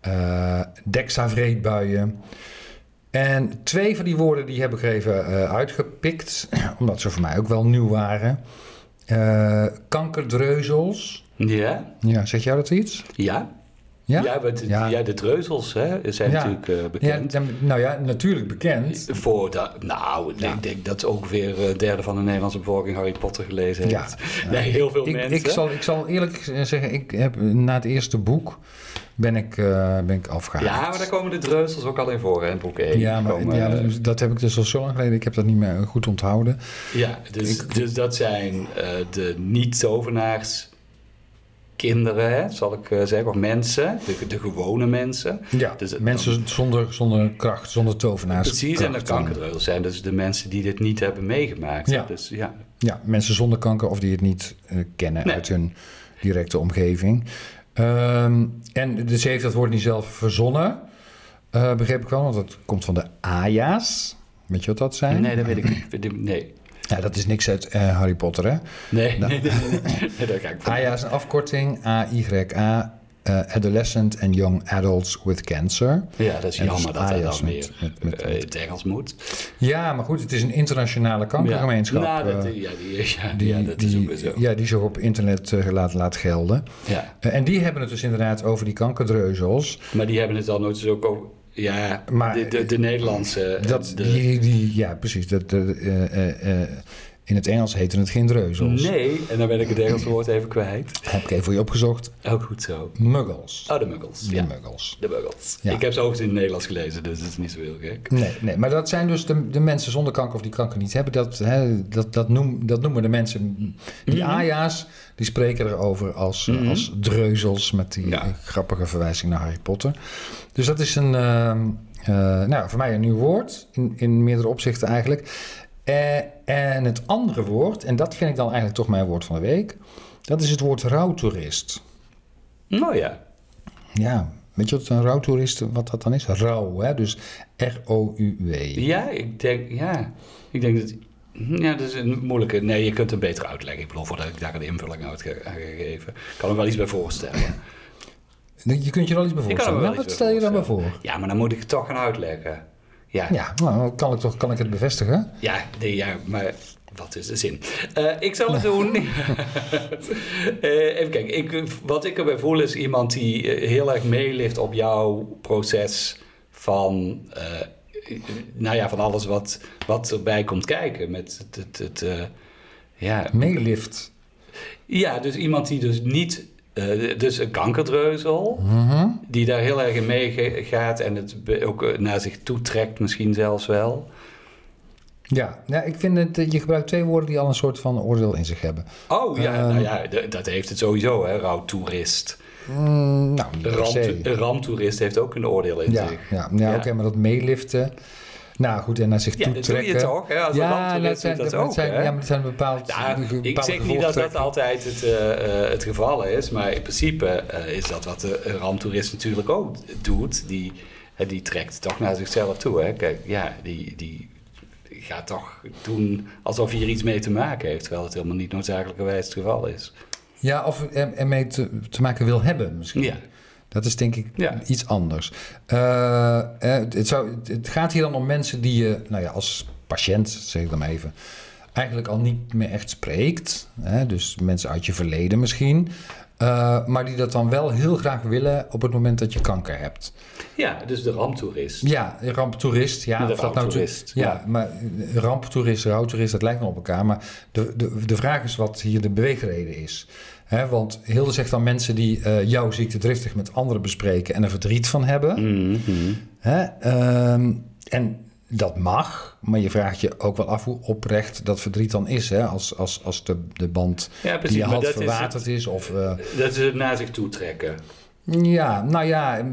[SPEAKER 2] eh dexavreetbuien. En twee van die woorden die heb ik er even eh, uitgepikt, (clears throat) omdat ze voor mij ook wel nieuw waren. Eh, kankerdreuzels.
[SPEAKER 1] Ja?
[SPEAKER 2] Ja, zeg jou dat iets?
[SPEAKER 1] Ja?
[SPEAKER 2] Ja?
[SPEAKER 1] Ja,
[SPEAKER 2] Ja.
[SPEAKER 1] ja, de dreuzels hè, zijn
[SPEAKER 2] Ja.
[SPEAKER 1] natuurlijk eh,
[SPEAKER 2] Ja,
[SPEAKER 1] bekend.
[SPEAKER 2] dan- nou ja, natuurlijk bekend.
[SPEAKER 1] Voor de, nou,
[SPEAKER 2] Ja.
[SPEAKER 1] ik denk dat ongeveer een derde van de Nederlandse bevolking Harry Potter gelezen
[SPEAKER 2] Ja.
[SPEAKER 1] heeft. (laughs) Nee, heel veel
[SPEAKER 2] Ik,
[SPEAKER 1] mensen.
[SPEAKER 2] ik, zal, ik zal eerlijk zeggen, ik heb na het eerste boek ben ik, eh ben ik afgehaakt.
[SPEAKER 1] Ja, maar daar komen de dreuzels ook al in voor, hè, in boek 1.
[SPEAKER 2] Ja, maar
[SPEAKER 1] Komen,
[SPEAKER 2] ja,
[SPEAKER 1] eh,
[SPEAKER 2] dat, heb ik dus al zo lang geleden. Ik heb dat niet meer goed onthouden.
[SPEAKER 1] Ja, dus, dus dat zijn eh, de niet-tovenaars kinderen, hè, zal ik eh, zeggen, of mensen, de, de gewone mensen.
[SPEAKER 2] Ja,
[SPEAKER 1] Dus het-
[SPEAKER 2] mensen zonder, zonder kracht, zonder tovenaars.
[SPEAKER 1] Precies, en de
[SPEAKER 2] kracht.
[SPEAKER 1] kankerdreuzels zijn dus de mensen die dit niet hebben meegemaakt.
[SPEAKER 2] Ja.
[SPEAKER 1] Dus ja,
[SPEAKER 2] Ja, mensen zonder kanker of die het niet eh, kennen
[SPEAKER 1] Nee.
[SPEAKER 2] uit hun directe omgeving. Ehm, en dus heeft dat woord niet zelf verzonnen, eh, begreep ik wel, want dat komt van de Aya's. Weet je wat dat zijn?
[SPEAKER 1] nee, dat weet ik niet. Nee,
[SPEAKER 2] Ja, dat is niks uit eh, Harry Potter, hè?
[SPEAKER 1] nee, (laughs) nee, nee, nee, nee, daar ik van.
[SPEAKER 2] AYA is een afkorting, A-Y-A, eh, Adolescent and Young Adults with Cancer.
[SPEAKER 1] Ja, dat is
[SPEAKER 2] En
[SPEAKER 1] jammer
[SPEAKER 2] dus
[SPEAKER 1] dat
[SPEAKER 2] AYA's
[SPEAKER 1] dan
[SPEAKER 2] met-
[SPEAKER 1] weer
[SPEAKER 2] met- met-
[SPEAKER 1] eh, het Engels moet.
[SPEAKER 2] Ja, maar goed, het is een internationale kankergemeenschap.
[SPEAKER 1] Ja, nou, dat, ja, die, ja,
[SPEAKER 2] die,
[SPEAKER 1] ja, dat is ook zo.
[SPEAKER 2] ja, die zich op internet laat, laat gelden.
[SPEAKER 1] Ja.
[SPEAKER 2] En die hebben het dus inderdaad over die kankerdreuzels.
[SPEAKER 1] Maar die hebben het dan nooit eens ook over... Ja,
[SPEAKER 2] Maar-
[SPEAKER 1] de, de, de Nederlandse...
[SPEAKER 2] Dat,
[SPEAKER 1] de,
[SPEAKER 2] die, die, ja, precies. Dat, eh, eh, in het Engels heten het geen dreuzels.
[SPEAKER 1] Nee, en dan ben ik het Engelse woord even kwijt.
[SPEAKER 2] Heb ik even voor je opgezocht.
[SPEAKER 1] Ook goed zo.
[SPEAKER 2] Muggles.
[SPEAKER 1] Oh, de muggles.
[SPEAKER 2] De
[SPEAKER 1] Ja,
[SPEAKER 2] muggles.
[SPEAKER 1] de muggles.
[SPEAKER 2] Ja.
[SPEAKER 1] Ik heb ze overigens in het Nederlands gelezen, dus het is niet zo heel gek.
[SPEAKER 2] Nee, nee, maar dat zijn dus de, de mensen zonder kanker of die kanker niet hebben. Dat, hè, dat, dat, noem, dat noemen de mensen. Die
[SPEAKER 1] Mhm.
[SPEAKER 2] Aya's, die spreken erover als,
[SPEAKER 1] Mhm.
[SPEAKER 2] als dreuzels met die
[SPEAKER 1] Ja.
[SPEAKER 2] grappige verwijzing naar Harry Potter. Dus dat is een, ehm, eh, nou, voor mij een nieuw woord, in, in meerdere opzichten eigenlijk. Eh, en het andere woord, en dat vind ik dan eigenlijk toch mijn woord van de week, dat is het woord rouwtoerist.
[SPEAKER 1] Nou ja.
[SPEAKER 2] Ja, weet je wat een rouwtoerist, wat dat dan is? Rouw, hè? dus R-O-U-W.
[SPEAKER 1] Ja, ik denk, ja. Ik denk dat... Ja, dat is een moeilijke... Nee, je kunt het beter uitleggen. Ik bedoel, voordat ik daar een invulling aan ga geven. Ik kan er wel iets bij voorstellen.
[SPEAKER 2] Je kunt je er wel iets bij
[SPEAKER 1] Ik kan
[SPEAKER 2] voorstellen.
[SPEAKER 1] wel
[SPEAKER 2] Nou, wat stel je dan bij voor?
[SPEAKER 1] Ja, maar dan moet ik het toch gaan uitleggen. Ja,
[SPEAKER 2] Ja, nou, kan ik, toch, kan ik het bevestigen?
[SPEAKER 1] Ja, nee, ja, maar wat is de zin? Eh, ik zal het doen. (laughs) Eh, even kijken. Ik, wat ik erbij voel is iemand die eh, heel erg meelift op jouw proces van, nou ja, van alles wat, wat erbij komt kijken. Met het, het, het, ja.
[SPEAKER 2] Meelift.
[SPEAKER 1] ja, dus iemand die dus niet, eh, dus een kankerdreuzel,
[SPEAKER 2] Mhm.
[SPEAKER 1] die daar heel erg in meegaat en het ook eh, naar zich toe trekt misschien zelfs wel.
[SPEAKER 2] Ja, nou, ik vind het, je gebruikt twee woorden die al een soort van oordeel in zich hebben.
[SPEAKER 1] Oh ja,
[SPEAKER 2] Ehm.
[SPEAKER 1] nou ja, dat heeft het sowieso, hè, rouwtoerist.
[SPEAKER 2] Mm, nou,
[SPEAKER 1] ramtoerist heeft ook een oordeel in
[SPEAKER 2] Ja,
[SPEAKER 1] zich.
[SPEAKER 2] ja, ja,
[SPEAKER 1] Ja.
[SPEAKER 2] oké, maar dat meeliften... Nou goed, en naar zich
[SPEAKER 1] Ja,
[SPEAKER 2] toe
[SPEAKER 1] dat doe je toch, hè? Als een
[SPEAKER 2] ja, dat zijn,
[SPEAKER 1] dat
[SPEAKER 2] het
[SPEAKER 1] ook,
[SPEAKER 2] zijn,
[SPEAKER 1] hè?
[SPEAKER 2] ja, maar het zijn bepaald,
[SPEAKER 1] Ja,
[SPEAKER 2] bepaalde
[SPEAKER 1] ik zeg niet dat dat altijd het, eh, eh, het geval is, maar in principe eh, is dat wat de ramtoerist natuurlijk ook doet. Die, die trekt toch naar zichzelf toe. Hè? Kijk, ja, die, die gaat toch doen alsof hij er iets mee te maken heeft, terwijl het helemaal niet noodzakelijkerwijs het geval is.
[SPEAKER 2] Ja, of er- ermee te, te maken wil hebben misschien.
[SPEAKER 1] Ja,
[SPEAKER 2] Dat is denk ik
[SPEAKER 1] Ja.
[SPEAKER 2] iets anders. Eh, eh, het, zou, het gaat hier dan om mensen die je, nou ja, als patiënt, zeg ik dan maar even, eigenlijk al niet meer echt spreekt. Hè? Dus mensen uit je verleden misschien. Eh, maar die dat dan wel heel graag willen op het moment dat je kanker hebt.
[SPEAKER 1] Ja, dus de ramptoerist.
[SPEAKER 2] Ja, ramptoerist. Ja, of dat nou ja,
[SPEAKER 1] ja.
[SPEAKER 2] maar ramptoerist, rouwtoerist, dat lijkt wel op elkaar. Maar de, de, de vraag is wat hier de beweegreden is. Hè, want Hilde zegt dan mensen die eh, jouw ziekte driftig met anderen bespreken en er verdriet van hebben.
[SPEAKER 1] Mhm.
[SPEAKER 2] Hè? Ehm, en dat mag, maar je vraagt je ook wel af hoe oprecht dat verdriet dan is. Hè? Als, als, als de, de band
[SPEAKER 1] Ja, precies.
[SPEAKER 2] die je had
[SPEAKER 1] is,
[SPEAKER 2] verwaterd is. Of, eh,
[SPEAKER 1] dat is het naar zich toe trekken.
[SPEAKER 2] ja, nou ja,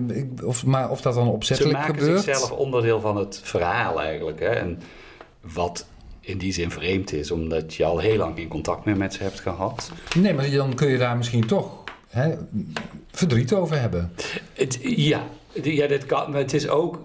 [SPEAKER 2] of, maar of dat dan
[SPEAKER 1] Ze
[SPEAKER 2] opzettelijk
[SPEAKER 1] maken
[SPEAKER 2] gebeurt.
[SPEAKER 1] zichzelf onderdeel van het verhaal eigenlijk. Hè? En wat in die zin vreemd is, omdat je al heel lang geen contact meer met ze hebt gehad.
[SPEAKER 2] Nee, maar dan kun je daar misschien toch hè, verdriet over hebben.
[SPEAKER 1] Het, ja, ja, dat kan, maar het is ook,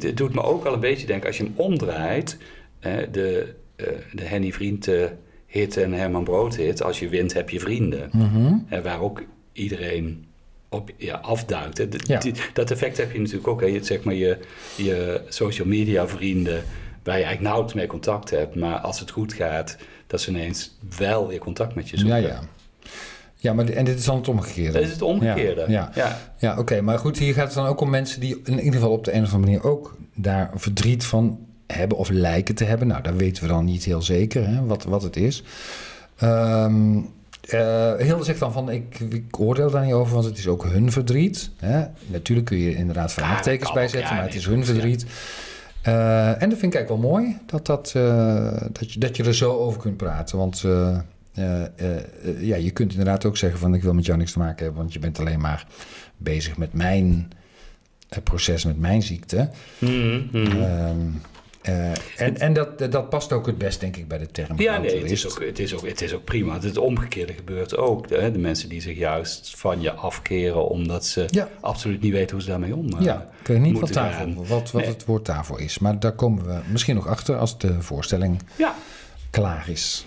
[SPEAKER 1] het doet me ook wel een beetje denken, als je hem omdraait, hè, de, eh, de Henny Vriend eh, hit en Herman Brood hit, als je wint heb je vrienden.
[SPEAKER 2] Mhm.
[SPEAKER 1] Waar ook iedereen op ja, afduikt. hè. D-
[SPEAKER 2] Ja.
[SPEAKER 1] die- dat effect heb je natuurlijk ook. Hè. Je, zeg maar je, je social media vrienden, waar je eigenlijk nauwelijks mee contact hebt. Maar als het goed gaat, dat ze ineens wel weer contact met je
[SPEAKER 2] Ja,
[SPEAKER 1] zoeken.
[SPEAKER 2] ja. Ja, maar en dit is dan het omgekeerde.
[SPEAKER 1] Dat is het omgekeerde.
[SPEAKER 2] Ja,
[SPEAKER 1] ja.
[SPEAKER 2] Ja, oké. maar goed, hier gaat het dan ook om mensen die in ieder geval op de een of andere manier ook daar verdriet van hebben of lijken te hebben. Nou, dat weten we dan niet heel zeker hè, wat, wat het is. Eh, Hilde zegt dan van, ik, ik oordeel daar niet over, want het is ook hun verdriet. Hè? Natuurlijk kun je inderdaad vraagtekens
[SPEAKER 1] kan
[SPEAKER 2] bij
[SPEAKER 1] ook,
[SPEAKER 2] zetten,
[SPEAKER 1] ja,
[SPEAKER 2] maar het is hun
[SPEAKER 1] ja.
[SPEAKER 2] verdriet. Eh, en dat vind ik eigenlijk wel mooi, dat, dat, eh, dat, je, dat je er zo over kunt praten. Want eh, ja, je kunt inderdaad ook zeggen van, ik wil met jou niks te maken hebben, want je bent alleen maar bezig met mijn proces, met mijn ziekte.
[SPEAKER 1] Mhm.
[SPEAKER 2] Eh, en en dat, dat past ook het best, denk ik, bij de term.
[SPEAKER 1] Ja, nee, het is, ook, het, is ook, het is ook prima. Het omgekeerde gebeurt ook. Hè? De mensen die zich juist van je afkeren omdat ze
[SPEAKER 2] Ja.
[SPEAKER 1] absoluut niet weten hoe ze daarmee om eh,
[SPEAKER 2] Ja, ik weet niet wat,
[SPEAKER 1] moeten
[SPEAKER 2] daarvoor,
[SPEAKER 1] gaan.
[SPEAKER 2] wat, wat
[SPEAKER 1] Nee.
[SPEAKER 2] het woord daarvoor is. Maar daar komen we misschien nog achter als de voorstelling
[SPEAKER 1] Ja.
[SPEAKER 2] klaar is.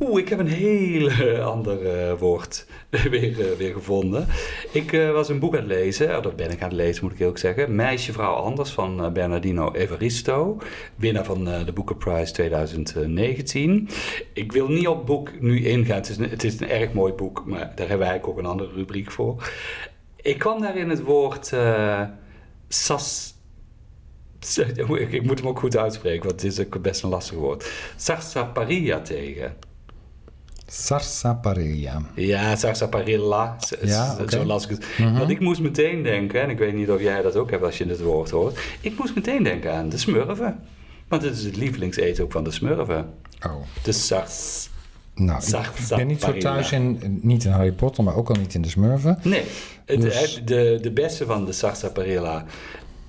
[SPEAKER 1] Oeh, ik heb een heel (laughs) ander eh, woord (laughs) weer, eh, weer gevonden. Ik eh, was een boek aan het lezen, oh, dat ben ik aan het lezen moet ik ook zeggen. Meisje, vrouw anders van Bernardino Evaristo. Winnaar van de Booker Prize 2019. Ik wil niet op boek nu ingaan, het is, een, het is een erg mooi boek, maar daar hebben wij eigenlijk ook een andere rubriek voor. Ik kwam daarin het woord sas... Ik (laughs) ik moet hem ook goed uitspreken, want het is ook best een lastig woord. Sarsaparilla tegen.
[SPEAKER 2] Sarsaparilla.
[SPEAKER 1] Ja, sarsaparilla.
[SPEAKER 2] Ja.
[SPEAKER 1] Zo las ik het.
[SPEAKER 2] Mhm.
[SPEAKER 1] Want ik moest meteen denken, en ik weet niet of jij dat ook hebt als je dit woord hoort. Ik moest meteen denken aan de smurven. Want het is het lievelingseten ook van de smurven.
[SPEAKER 2] Oh.
[SPEAKER 1] De sars...
[SPEAKER 2] Nou, ik- ben niet zo thuis in, niet in Harry Potter, maar ook al niet in de Smurfen.
[SPEAKER 1] Nee, het,
[SPEAKER 2] Dus-
[SPEAKER 1] de, de bessen van de sarsaparilla...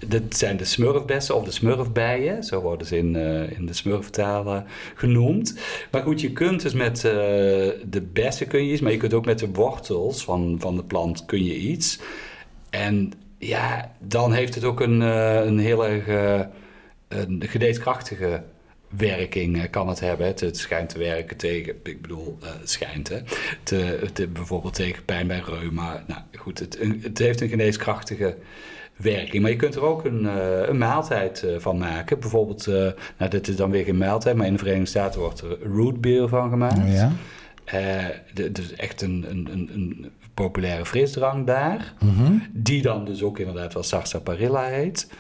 [SPEAKER 1] Dat zijn de smurfbessen of de smurfbijen. Zo worden ze in, eh, in de smurftalen genoemd. Maar goed, je kunt dus met eh, de bessen kun je iets, maar je kunt ook met de wortels van, van de plant kun je iets. En ja, dan heeft het ook een, eh, een heel erg een geneeskrachtige werking kan het hebben. Het, schijnt te werken tegen, ik bedoel, het schijnt hè, te, te- bijvoorbeeld tegen pijn bij reuma. Nou goed, het, het heeft een geneeskrachtige werking. Maar je kunt er ook een, eh, een maaltijd eh, van maken. Bijvoorbeeld, eh, nou dit is dan weer geen maaltijd, maar in de Verenigde Staten wordt er root beer van gemaakt.
[SPEAKER 2] Ja.
[SPEAKER 1] Dus echt een, een, een, een populaire frisdrank daar.
[SPEAKER 2] Mhm.
[SPEAKER 1] Die dan dus ook inderdaad wel sarsaparilla heet.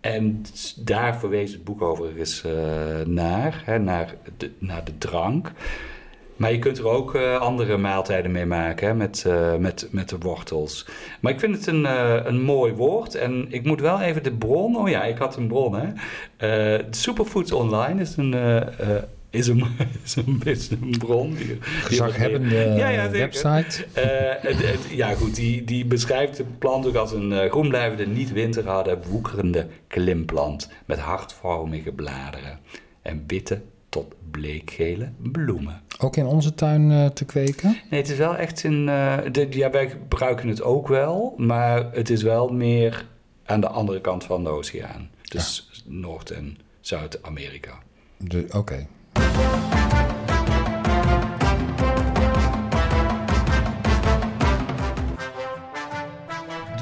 [SPEAKER 1] En daar verwees het boek overigens naar, hè, naar, de, naar de drank. Maar je kunt er ook eh, andere maaltijden mee maken, hè, met, eh, met, met de wortels. Maar ik vind het een, eh, een mooi woord. En ik moet wel even de bron... Oh ja, ik had een bron, hè. Superfoods Online is een... is een, (laughs) is een, is een bron. Die, die
[SPEAKER 2] Gezaghebbende
[SPEAKER 1] Ja, ja,
[SPEAKER 2] website.
[SPEAKER 1] het- het- ja, goed, die, die beschrijft de plant ook als een eh, groenblijvende, niet winterharde, woekerende klimplant met hartvormige bladeren en witte tot bleekgele bloemen.
[SPEAKER 2] Ook in onze tuin eh, te kweken.
[SPEAKER 1] Nee, het is wel echt in. eh, de, ja, wij gebruiken het ook wel, maar het is wel meer aan de andere kant van de oceaan. Dus Noord- en Zuid-Amerika.
[SPEAKER 2] De- Oké.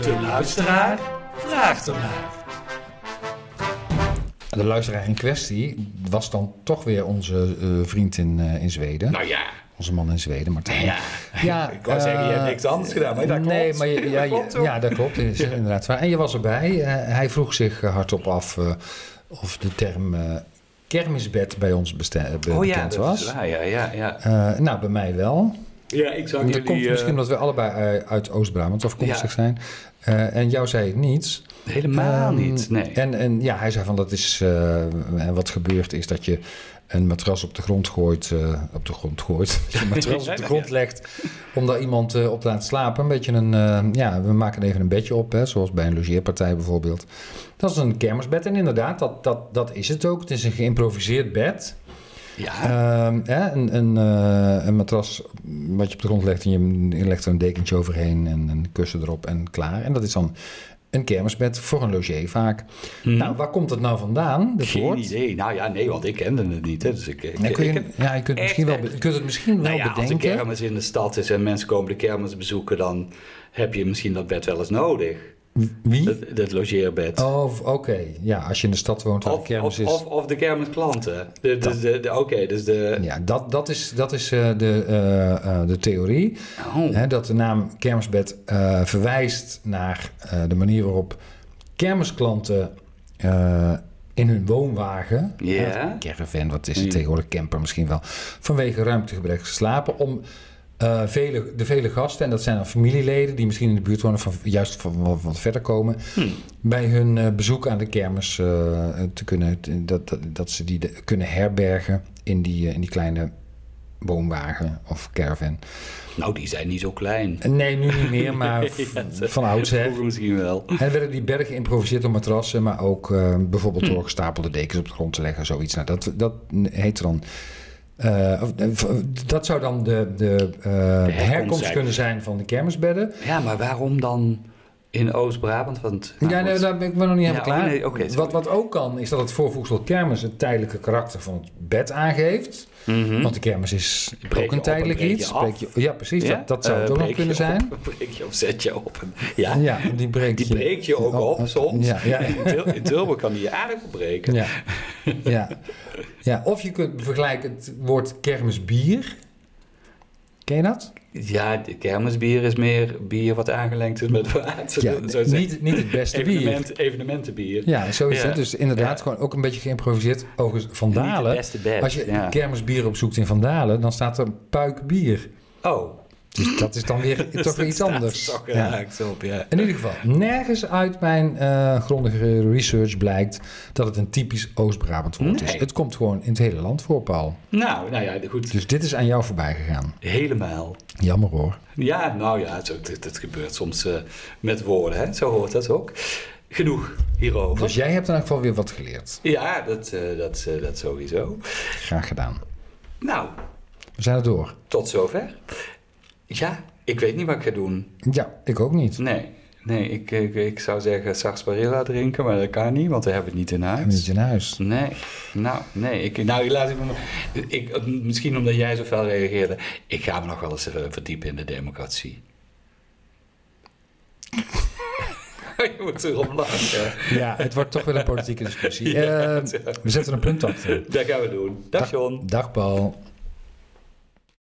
[SPEAKER 1] De luisteraar vraagt ernaar.
[SPEAKER 2] De luisteraar in kwestie was dan toch weer onze eh, vriend in, eh, in Zweden.
[SPEAKER 1] Nou ja,
[SPEAKER 2] Onze man in Zweden, Martijn.
[SPEAKER 1] ja.
[SPEAKER 2] Ja, (laughs)
[SPEAKER 1] ik wou zeggen, je hebt
[SPEAKER 2] eh,
[SPEAKER 1] niks anders gedaan, maar dat klopt.
[SPEAKER 2] Nee, maar je, ja,
[SPEAKER 1] Dat klopt
[SPEAKER 2] ja, dat klopt. Is inderdaad waar. En je was erbij. Eh, hij vroeg zich eh, hardop af eh, of de term eh, kermisbed bij ons beste- be-
[SPEAKER 1] Oh ja,
[SPEAKER 2] bekend was.
[SPEAKER 1] waar, ja, ja, ja.
[SPEAKER 2] Eh, nou, bij mij wel.
[SPEAKER 1] Ja, ik zag
[SPEAKER 2] Dat komt
[SPEAKER 1] eh,
[SPEAKER 2] misschien omdat we allebei eh, uit Oost-Brabant afkomstig
[SPEAKER 1] Ja.
[SPEAKER 2] zijn. Eh, en jou zei niets.
[SPEAKER 1] Helemaal
[SPEAKER 2] Ehm,
[SPEAKER 1] niet, nee.
[SPEAKER 2] En, en ja, hij zei van dat is eh, wat gebeurt is dat je een matras op de grond gooit, eh, op de grond gooit, (laughs) dat je een matras op de grond legt om daar iemand eh, op te laten slapen. Een beetje een, eh, ja, we maken even een bedje op, hè, zoals bij een logeerpartij bijvoorbeeld. Dat is een kermisbed en inderdaad, dat, dat, dat is het ook. Het is een geïmproviseerd bed.
[SPEAKER 1] Ja,
[SPEAKER 2] Ehm, hè, een, een, eh, een matras wat je op de grond legt en je, je legt er een dekentje overheen en een kussen erop en klaar. En dat is dan een kermisbed voor een logier vaak.
[SPEAKER 1] Hm.
[SPEAKER 2] Nou, waar komt het nou vandaan,
[SPEAKER 1] geen
[SPEAKER 2] woord?
[SPEAKER 1] idee. Nou ja, nee, want ik kende het niet. Hè, dus ik, ik,
[SPEAKER 2] Ja, kun je,
[SPEAKER 1] ik-
[SPEAKER 2] ja, je kunt, het misschien wel, je kunt het misschien wel
[SPEAKER 1] nou ja, als de
[SPEAKER 2] bedenken.
[SPEAKER 1] kermis in de stad is en mensen komen de kermis bezoeken, dan heb je misschien dat bed wel eens nodig.
[SPEAKER 2] Wie?
[SPEAKER 1] Dat, dat logeerbed.
[SPEAKER 2] Oh, oké. Ja, als je in de stad woont waar de
[SPEAKER 1] Of,
[SPEAKER 2] kermis
[SPEAKER 1] of,
[SPEAKER 2] is.
[SPEAKER 1] of, of de kermisklanten. De, de, de, Oké, dus de...
[SPEAKER 2] ja, dat, dat is, dat is eh, de, eh, eh, de theorie.
[SPEAKER 1] Oh.
[SPEAKER 2] Hè, dat de naam kermisbed eh, verwijst naar de manier waarop kermisklanten in hun woonwagen,
[SPEAKER 1] Ja.
[SPEAKER 2] caravan, wat is het
[SPEAKER 1] Mm.
[SPEAKER 2] tegenwoordig, camper misschien wel, vanwege ruimtegebrek slapen om eh, vele, de vele gasten, en dat zijn dan familieleden die misschien in de buurt wonen, van, juist van wat, wat verder komen,
[SPEAKER 1] Hm.
[SPEAKER 2] bij hun eh, bezoek aan de kermis eh, te kunnen, dat, dat, dat ze die de- kunnen herbergen in die, in die kleine woonwagen of caravan.
[SPEAKER 1] Nou, die zijn niet zo klein.
[SPEAKER 2] Nee, nu niet meer, (laughs) maar v- van oudsher.
[SPEAKER 1] Misschien wel.
[SPEAKER 2] En er werden die bergen geïmproviseerd door matrassen, maar ook bijvoorbeeld door gestapelde dekens op de grond te leggen, zoiets. Nou, dat, dat heet dan. Eh, eh, dat zou dan de, de, eh, herkomst kunnen zijn van de kermisbedden.
[SPEAKER 1] Ja, maar waarom dan in Oost-Brabant? Want, nou,
[SPEAKER 2] ja, nee,
[SPEAKER 1] goed.
[SPEAKER 2] daar ben ik nog niet helemaal
[SPEAKER 1] Ja,
[SPEAKER 2] klaar.
[SPEAKER 1] nee,
[SPEAKER 2] wat, wat ook kan, is dat het voorvoegsel kermis het tijdelijke karakter van het bed aangeeft.
[SPEAKER 1] Mhm.
[SPEAKER 2] Want de kermis is
[SPEAKER 1] breek
[SPEAKER 2] ook een tijdelijk
[SPEAKER 1] breek
[SPEAKER 2] iets. Breek je- ja, precies.
[SPEAKER 1] Ja?
[SPEAKER 2] Dat, dat zou
[SPEAKER 1] Eh,
[SPEAKER 2] het ook nog
[SPEAKER 1] breek
[SPEAKER 2] kunnen zijn. (laughs)
[SPEAKER 1] breek je of zet je op. Ja,
[SPEAKER 2] Ja, die breekt
[SPEAKER 1] die
[SPEAKER 2] je-
[SPEAKER 1] breek je ook op soms.
[SPEAKER 2] Ja, ja. (laughs)
[SPEAKER 1] In, Til- in Tilburg kan die je aardig opbreken.
[SPEAKER 2] Ja. ja. ja, of je kunt vergelijken het woord kermisbier. Ken je dat?
[SPEAKER 1] Ja, kermisbier is meer bier wat aangelengd is met water.
[SPEAKER 2] Ja,
[SPEAKER 1] Zo zeggen.
[SPEAKER 2] niet, niet het beste bier.
[SPEAKER 1] Evenement, evenementenbier.
[SPEAKER 2] Ja, zo is
[SPEAKER 1] Ja.
[SPEAKER 2] het. Dus inderdaad,
[SPEAKER 1] Ja.
[SPEAKER 2] gewoon ook een beetje geïmproviseerd. Overigens, Van Dalen.
[SPEAKER 1] het beste bed.
[SPEAKER 2] Als je kermisbier opzoekt in Van Dalen, dan staat er puik bier.
[SPEAKER 1] Oh,
[SPEAKER 2] Dus dat is dan weer
[SPEAKER 1] Dus (laughs)
[SPEAKER 2] toch weer iets
[SPEAKER 1] er
[SPEAKER 2] anders.
[SPEAKER 1] Toch
[SPEAKER 2] Ja.
[SPEAKER 1] op, ja.
[SPEAKER 2] In ieder geval, nergens uit mijn eh, grondige research blijkt dat het een typisch Oost-Brabant woord is. Het komt gewoon in het hele land voor, Paul.
[SPEAKER 1] Nou, nou ja, goed.
[SPEAKER 2] Dus dit is aan jou voorbij gegaan.
[SPEAKER 1] Helemaal.
[SPEAKER 2] Jammer hoor.
[SPEAKER 1] Ja, nou ja, dat gebeurt soms eh, met woorden, hè. Zo hoort dat ook. Genoeg hierover.
[SPEAKER 2] Dus jij hebt in elk geval weer wat geleerd.
[SPEAKER 1] Ja, dat, eh, dat, dat sowieso.
[SPEAKER 2] Graag gedaan.
[SPEAKER 1] Nou,
[SPEAKER 2] We zijn er door.
[SPEAKER 1] tot zover. Ja, ik weet niet wat ik ga doen.
[SPEAKER 2] Ja, ik ook niet.
[SPEAKER 1] Nee, nee ik, ik, ik zou zeggen sarsaparilla drinken, maar dat kan niet, want we hebben het niet in huis.
[SPEAKER 2] niet in huis.
[SPEAKER 1] Nee, nou, nee. Ik, nou, laat ik, ik, misschien omdat jij zo fel reageerde. Ik ga me nog wel eens verdiepen in de democratie. (laughs) Je moet erop lachen.
[SPEAKER 2] Ja, het wordt toch weer een politieke discussie. (laughs) Eh, we zetten een punt achter.
[SPEAKER 1] Dat gaan we doen. Dag John.
[SPEAKER 2] Dag Paul.